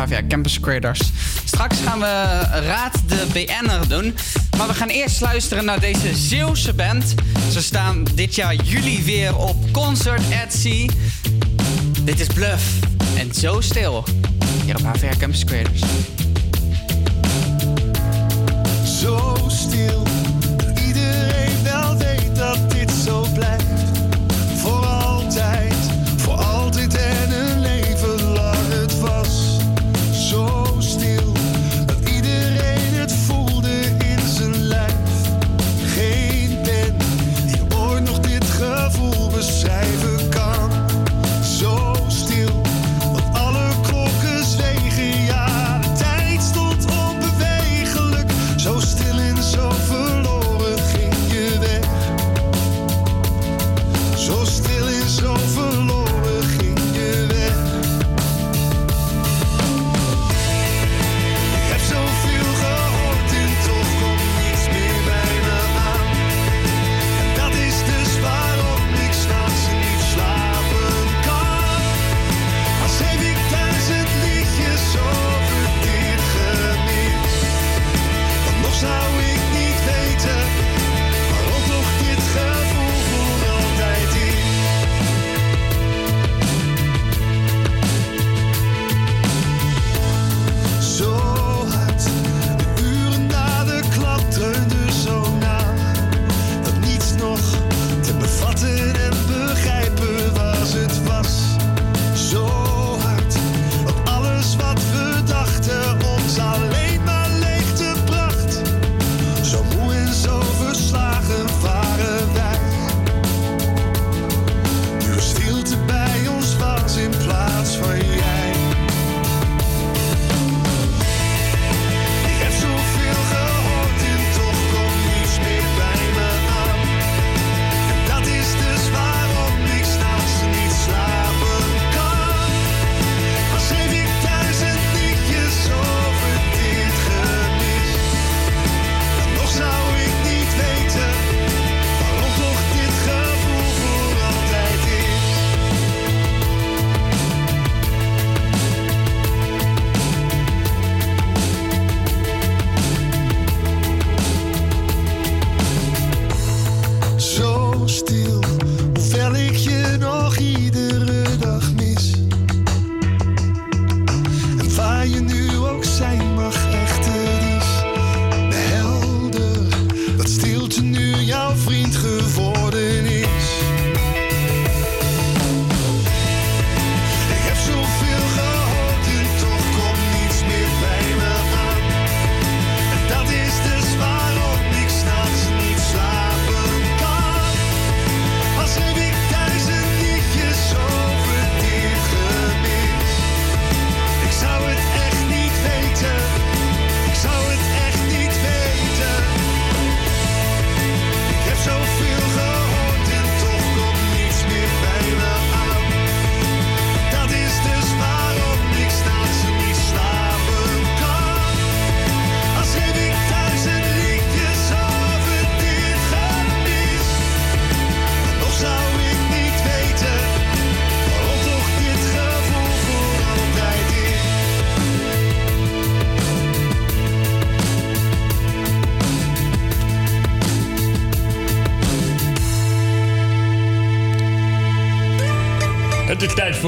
HVA Campus Creators. Straks gaan we Raad de BN'er doen. Maar we gaan eerst luisteren naar deze Zeeuwse band. Ze staan dit jaar juli weer op Concert at Sea. Dit is Bluff en Zo Stil hier op HVA Campus Creators. Zo stil, vriend geworden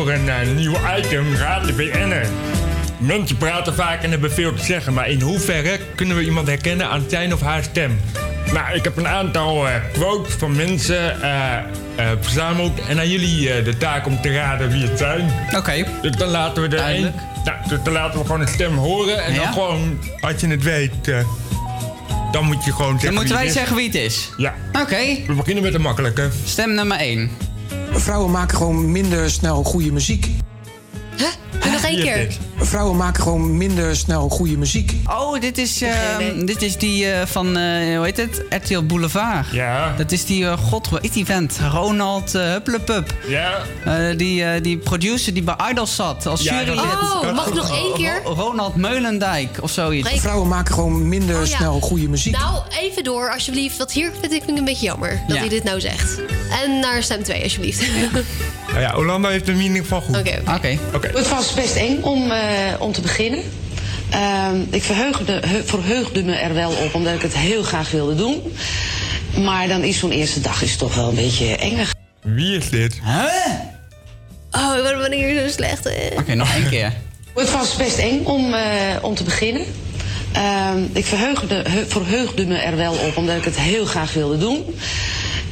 Voor een eh, nieuw item, Raad de BN'er. Mensen praten vaak en hebben veel te zeggen, maar in hoeverre kunnen we iemand herkennen aan zijn of haar stem? Nou, ik heb een aantal eh, quotes van mensen eh, verzameld en aan jullie de taak om te raden wie het zijn. Oké. Dus dan laten we er één. Nou, dus dan laten we gewoon een stem horen en Ja? dan gewoon, als je het weet, dan moet je gewoon zeggen. Dan moeten wij zeggen wie het is. Ja. Oké. We beginnen met de makkelijke. Stem nummer 1. Vrouwen maken gewoon minder snel goede muziek. Doe nog één keer. Vrouwen maken gewoon minder snel goede muziek. Oh, dit is, ehm, dit is die eh, van, eh, hoe heet het? RTL Boulevard. Ja. Dat is die, eh, god, hoe heet die vent? Ronald uh, Hupplepup. Ja. Eh, die, eh, die producer die bij Idols zat als Ja, jurylid. Oh, mag ik nog één keer? Ro- Ronald Meulendijk of zoiets. Breek. Vrouwen maken gewoon minder Oh, ja. snel goede muziek. Nou, even door alsjeblieft. Want hier vind ik een beetje jammer dat Ja. hij dit nou zegt. En naar stem 2 alsjeblieft. Nou ja, Orlando heeft hem in ieder geval goed. Oké, oké. Oké. Het was best eng om, eh, om te beginnen. Ehm, ik verheugde, he- verheugde me er wel op, omdat ik het heel graag wilde doen. Maar dan is zo'n eerste dag is toch wel een beetje enger. Wie is dit? Oh, wat ben ik hier zo slecht in. Oké, nog één keer. Het was best eng om, eh, om te beginnen. Ehm, ik verheugde, he- verheugde me er wel op, omdat ik het heel graag wilde doen.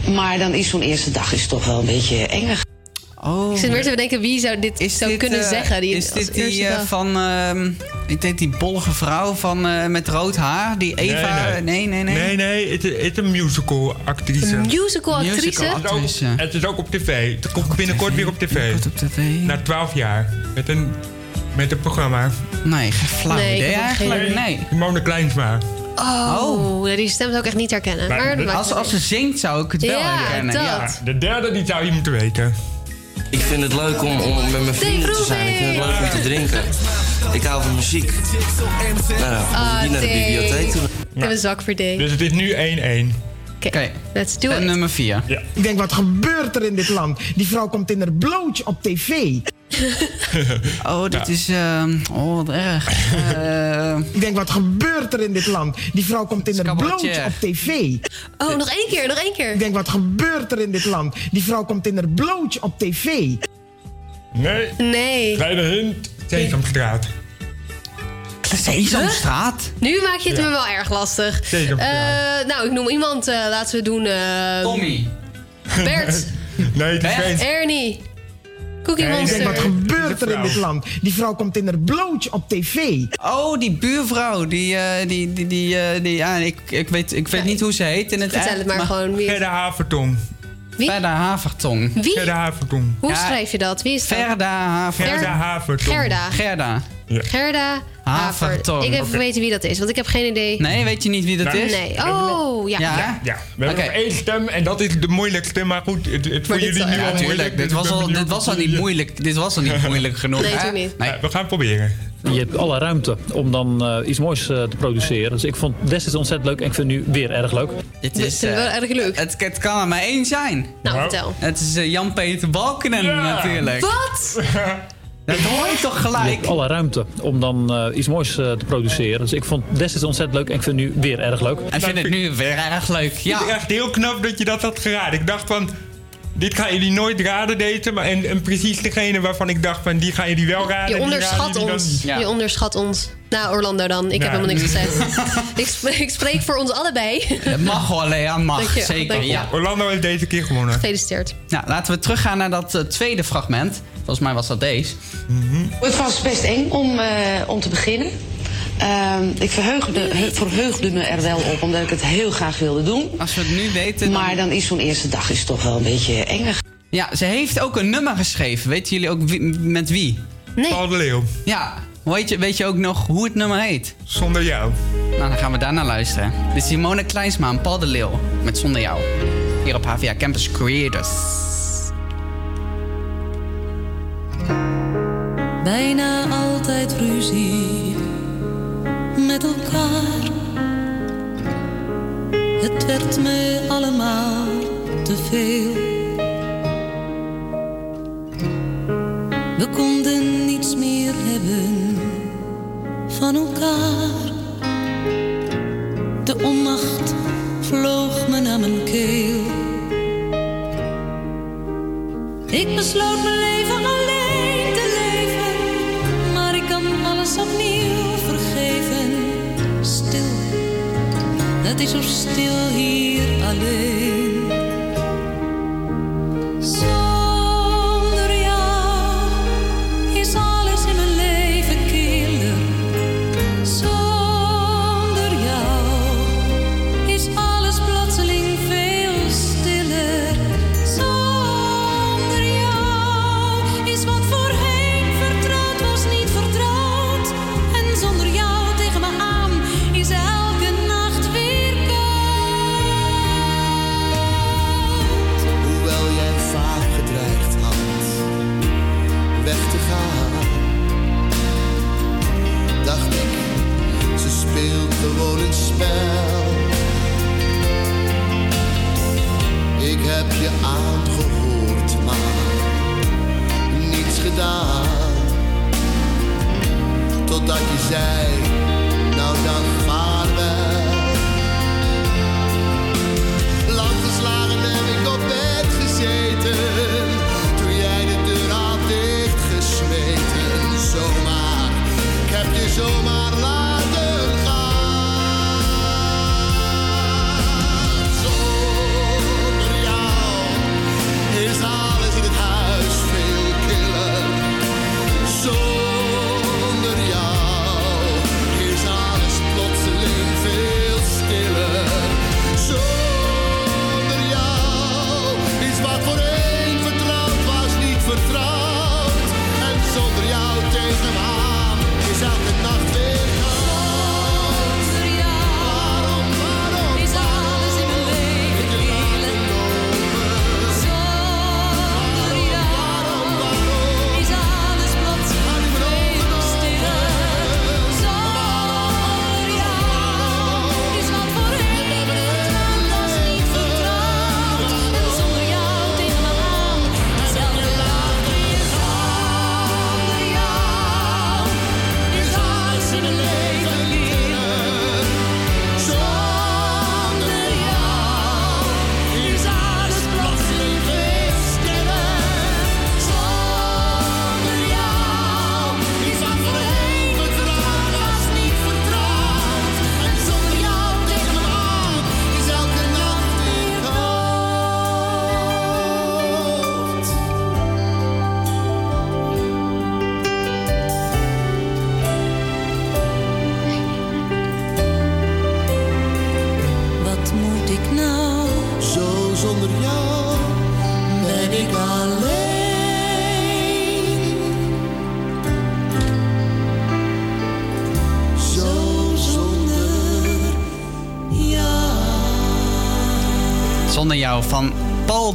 Maar dan is zo'n eerste dag is toch wel een beetje enger. Oh. Ik zit meer te bedenken wie zou dit zou kunnen eh, zeggen. Die is dit die eh, van... ehm, ik denk die bollige vrouw van, eh, met rood haar? Die Eva... Nee, nee, nee. Nee, nee, het, het is een musical actrice. Een musical actrice? Musical Het is ook-. Het is ook op tv. Het komt binnenkort weer op tv. op tv. Na 12 jaar. Met een, met een programma. Nee, geen flauw Nee, idee eigenlijk. Nee. Simone Kleinsma. Oh, ja, die stem zou ik echt niet herkennen. Maar Maar, dat maakt Als, niet als ze zingt zou ik het wel Ja, herkennen. dat. Ja. De derde die zou je moeten weten. Ik vind het leuk om, om met mijn vrienden te zijn. Ik vind het leuk om te drinken. Ik hou van muziek. Nou, Ah, hier naar de bibliotheek toe. Ik heb een zak voor D. Dus het is nu 1-1. Oké, let's do En it. nummer 4. Ja. Ik denk, wat gebeurt er in dit land? Die vrouw komt in haar blootje op tv. Oh, dit is... ehm, oh, wat erg. Eh, Ik denk, wat gebeurt er in dit land? Die vrouw komt in haar blootje op tv. Oh, nog één keer, nog één keer. Ik denk, wat gebeurt er in dit land? Die vrouw komt in haar blootje op tv. Nee. Nee. Kleine hint. Sesamstraat. Sesamstraat? Nu maak je het Ja. me wel erg lastig. Sesamstraat. Eh, nou, ik noem iemand. eh, laten we doen... eh, Tommy. Bert. Nee, het is geen... Ernie. Cookie Monster. wat gebeurt er in dit land? Die vrouw komt in haar blootje op tv. Oh, die buurvrouw. Die, eh, die, die, die, eh, die ja, ik, ik weet, ik weet niet hoe ze heet in het Vertel het maar gewoon. Wie? Gerda Havertong. Wie? Verda Havertong. Wie? Gerda Havertong. Hoe Ja, schrijf je dat? Wie is dat? Verda Havertong. Gerda Havertong. Gerda. Gerda. Gerda Haver. Havertong. Ik heb Oké. weten wie dat is, want ik heb geen idee. Nee, weet je niet wie dat Nou, is? Nee. Oh, ja. Ja? Ja, we hebben nog één stem en dat is de moeilijkste. Maar goed, het, het voor jullie nu al moeilijk. Dit was, al, dit was al niet moeilijk. Dit was al niet moeilijk genoeg. Nee, natuurlijk niet. Nee. Ja, we gaan het proberen. Je hebt alle ruimte om dan eh, iets moois eh, te produceren. Dus ik vond het destijds ontzettend leuk en ik vind het nu weer erg leuk. Dit Dat is, is wel eh, erg leuk. het, het kan er maar één zijn. Nou, vertel. Het is Jan-Peter Balkenen natuurlijk. Wat? Dat hoor je toch gelijk? alle ruimte om dan eh, iets moois eh, te produceren. Dus ik vond destijds ontzettend leuk en ik vind het nu weer erg leuk. Ik vind het nu weer erg leuk. Ja. Het is echt heel knap dat je dat had geraden. Ik dacht van, dit gaan jullie nooit raden deze. Maar, en, en precies degene waarvan ik dacht van, die gaan jullie wel raden. Je onderschat raden jullie dan ons. Ja. Je onderschat ons. Nou, Orlando dan. Ik heb helemaal niks gezegd. ik, spreek, ik spreek voor ons allebei. Het mag wel, Lea, mag. Dank je, Zeker, dank je. ja. Orlando heeft deze keer gewonnen. Gefeliciteerd. Nou, laten we teruggaan naar dat eh, tweede fragment. Volgens mij was dat deze. Het was best eng om, eh, om te beginnen. Ehm, ik verheugde, he- verheugde me er wel op, omdat ik het heel graag wilde doen. Als we het nu weten... dan- Maar dan is zo'n eerste dag is toch wel een beetje enger. Ja, ze heeft ook een nummer geschreven. Weten jullie ook wie- met wie? Nee. Paul de Leeuw, Ja, weet je, weet je ook nog hoe het nummer heet? zonder jou. Nou, dan gaan we daarna luisteren. Dit is Simone Kleinsma en Paul de Leeuw met Zonder Jou. Hier op HVA Campus Creators. Bijna altijd ruzie met elkaar. Het werd me allemaal te veel. We konden niets meer hebben van elkaar. De onmacht vloog me naar mijn keel. Ik besloot mijn leven alleen het is zo stil hier alleen. Totdat je zei,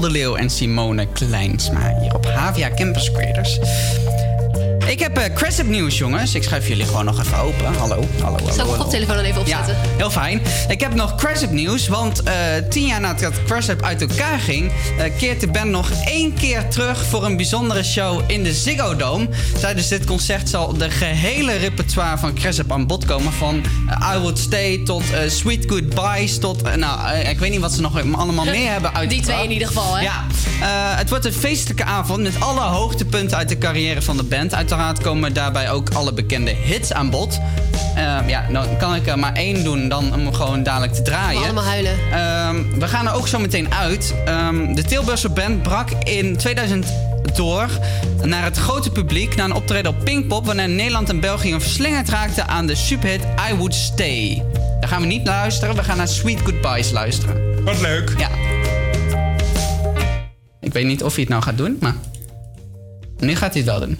de Leeuw en Simone Kleinsma hier op Havia Campus Creators. Ik heb eh Cressip nieuws, jongens. Ik schuif jullie gewoon nog even open. Hallo, hallo, hallo. Zal ik mijn hallo. koptelefoon dan even opzetten? Ja, heel fijn. Ik heb nog Cressip nieuws, want eh, tien jaar nadat Cressip uit elkaar ging, eh, keert de band nog één keer terug voor een bijzondere show in de Ziggo Dome. Tijdens dit concert zal de gehele repertoire van Cressip aan bod komen. Van I Would Stay tot Sweet Goodbyes tot, nou, ik weet niet wat ze nog allemaal meer hebben uitgebracht. Die twee in ieder geval, hè? Ja, eh, het wordt een feestelijke avond met alle hoogtepunten uit de carrière van de band. Uiteraard komen daarbij ook alle bekende hits aan bod. Eh, ja, nou kan ik er maar één doen dan om gewoon dadelijk te draaien. Allemaal huilen. Ehm, we gaan er ook zo meteen uit. Ehm, de Tilburgse band brak in 2000 door naar het grote publiek na een optreden op Pinkpop... wanneer Nederland en België een verslingerd raakten aan de superhit I Would Stay. Daar gaan we niet luisteren, we gaan naar Sweet Goodbyes luisteren. Wat leuk. Ja. Weet niet of hij het nou gaat doen, maar... Nu gaat hij het wel doen.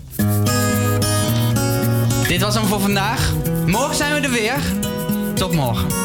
Dit was hem voor vandaag. Morgen zijn we er weer. Tot morgen.